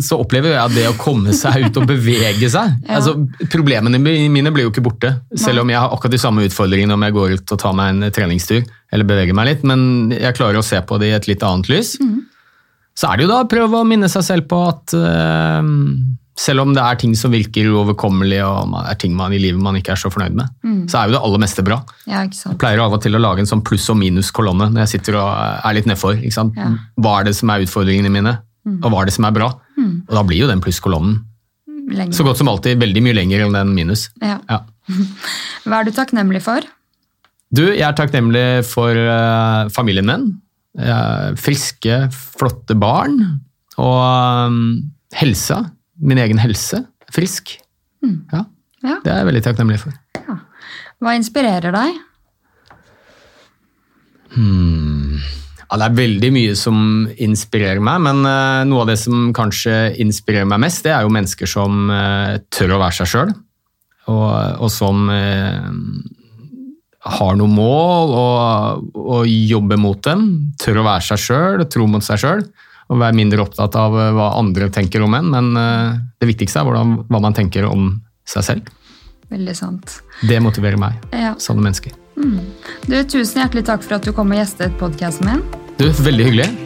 så opplever jeg det å komme seg ut og bevege seg Ja. altså, Problemene mine blir jo ikke borte, selv om jeg har akkurat de samme utfordringene om jeg går ut og tar meg en treningstur eller beveger meg litt, men jeg klarer å se på det i et litt annet lys. Så er det jo da å prøve å minne seg selv på at uh, selv om det er ting som virker uoverkommelige og man- er ting man i livet man ikke er så fornøyd med, så er jo det aller meste bra. Ja, Jeg pleier av og til å lage en sånn pluss- og minuskolonne når jeg sitter og er litt nedfor. Ja. Hva er det som er utfordringene mine, og hva er det som er bra? Og da blir jo den plusskolonnen så godt som alltid veldig mye lenger enn den minus. Ja. Ja. Hva er du takknemlig for? Du, jeg er takknemlig for uh, familien min. Eh, friske, flotte barn. Og um, helsa. Min egen helse. Frisk. Ja, Ja. det er jeg veldig takknemlig for. Hva inspirerer deg? Ja, det er veldig mye som inspirerer meg, men eh, noe av det som kanskje inspirerer meg mest, det er jo mennesker som eh, tør å være seg sjøl, og, og som har noen mål og, og jobber mot dem. Tør å være seg sjøl, tro mot seg sjøl, og være mindre opptatt av eh, hva andre tenker om en. Men eh, det viktigste er hvordan, hva man tenker om seg selv. Veldig sant. Det motiverer meg. Ja. Sånne mennesker. Du, tusen hjertelig takk for at du kom og gjestet podkasten min. Du, veldig hyggelig.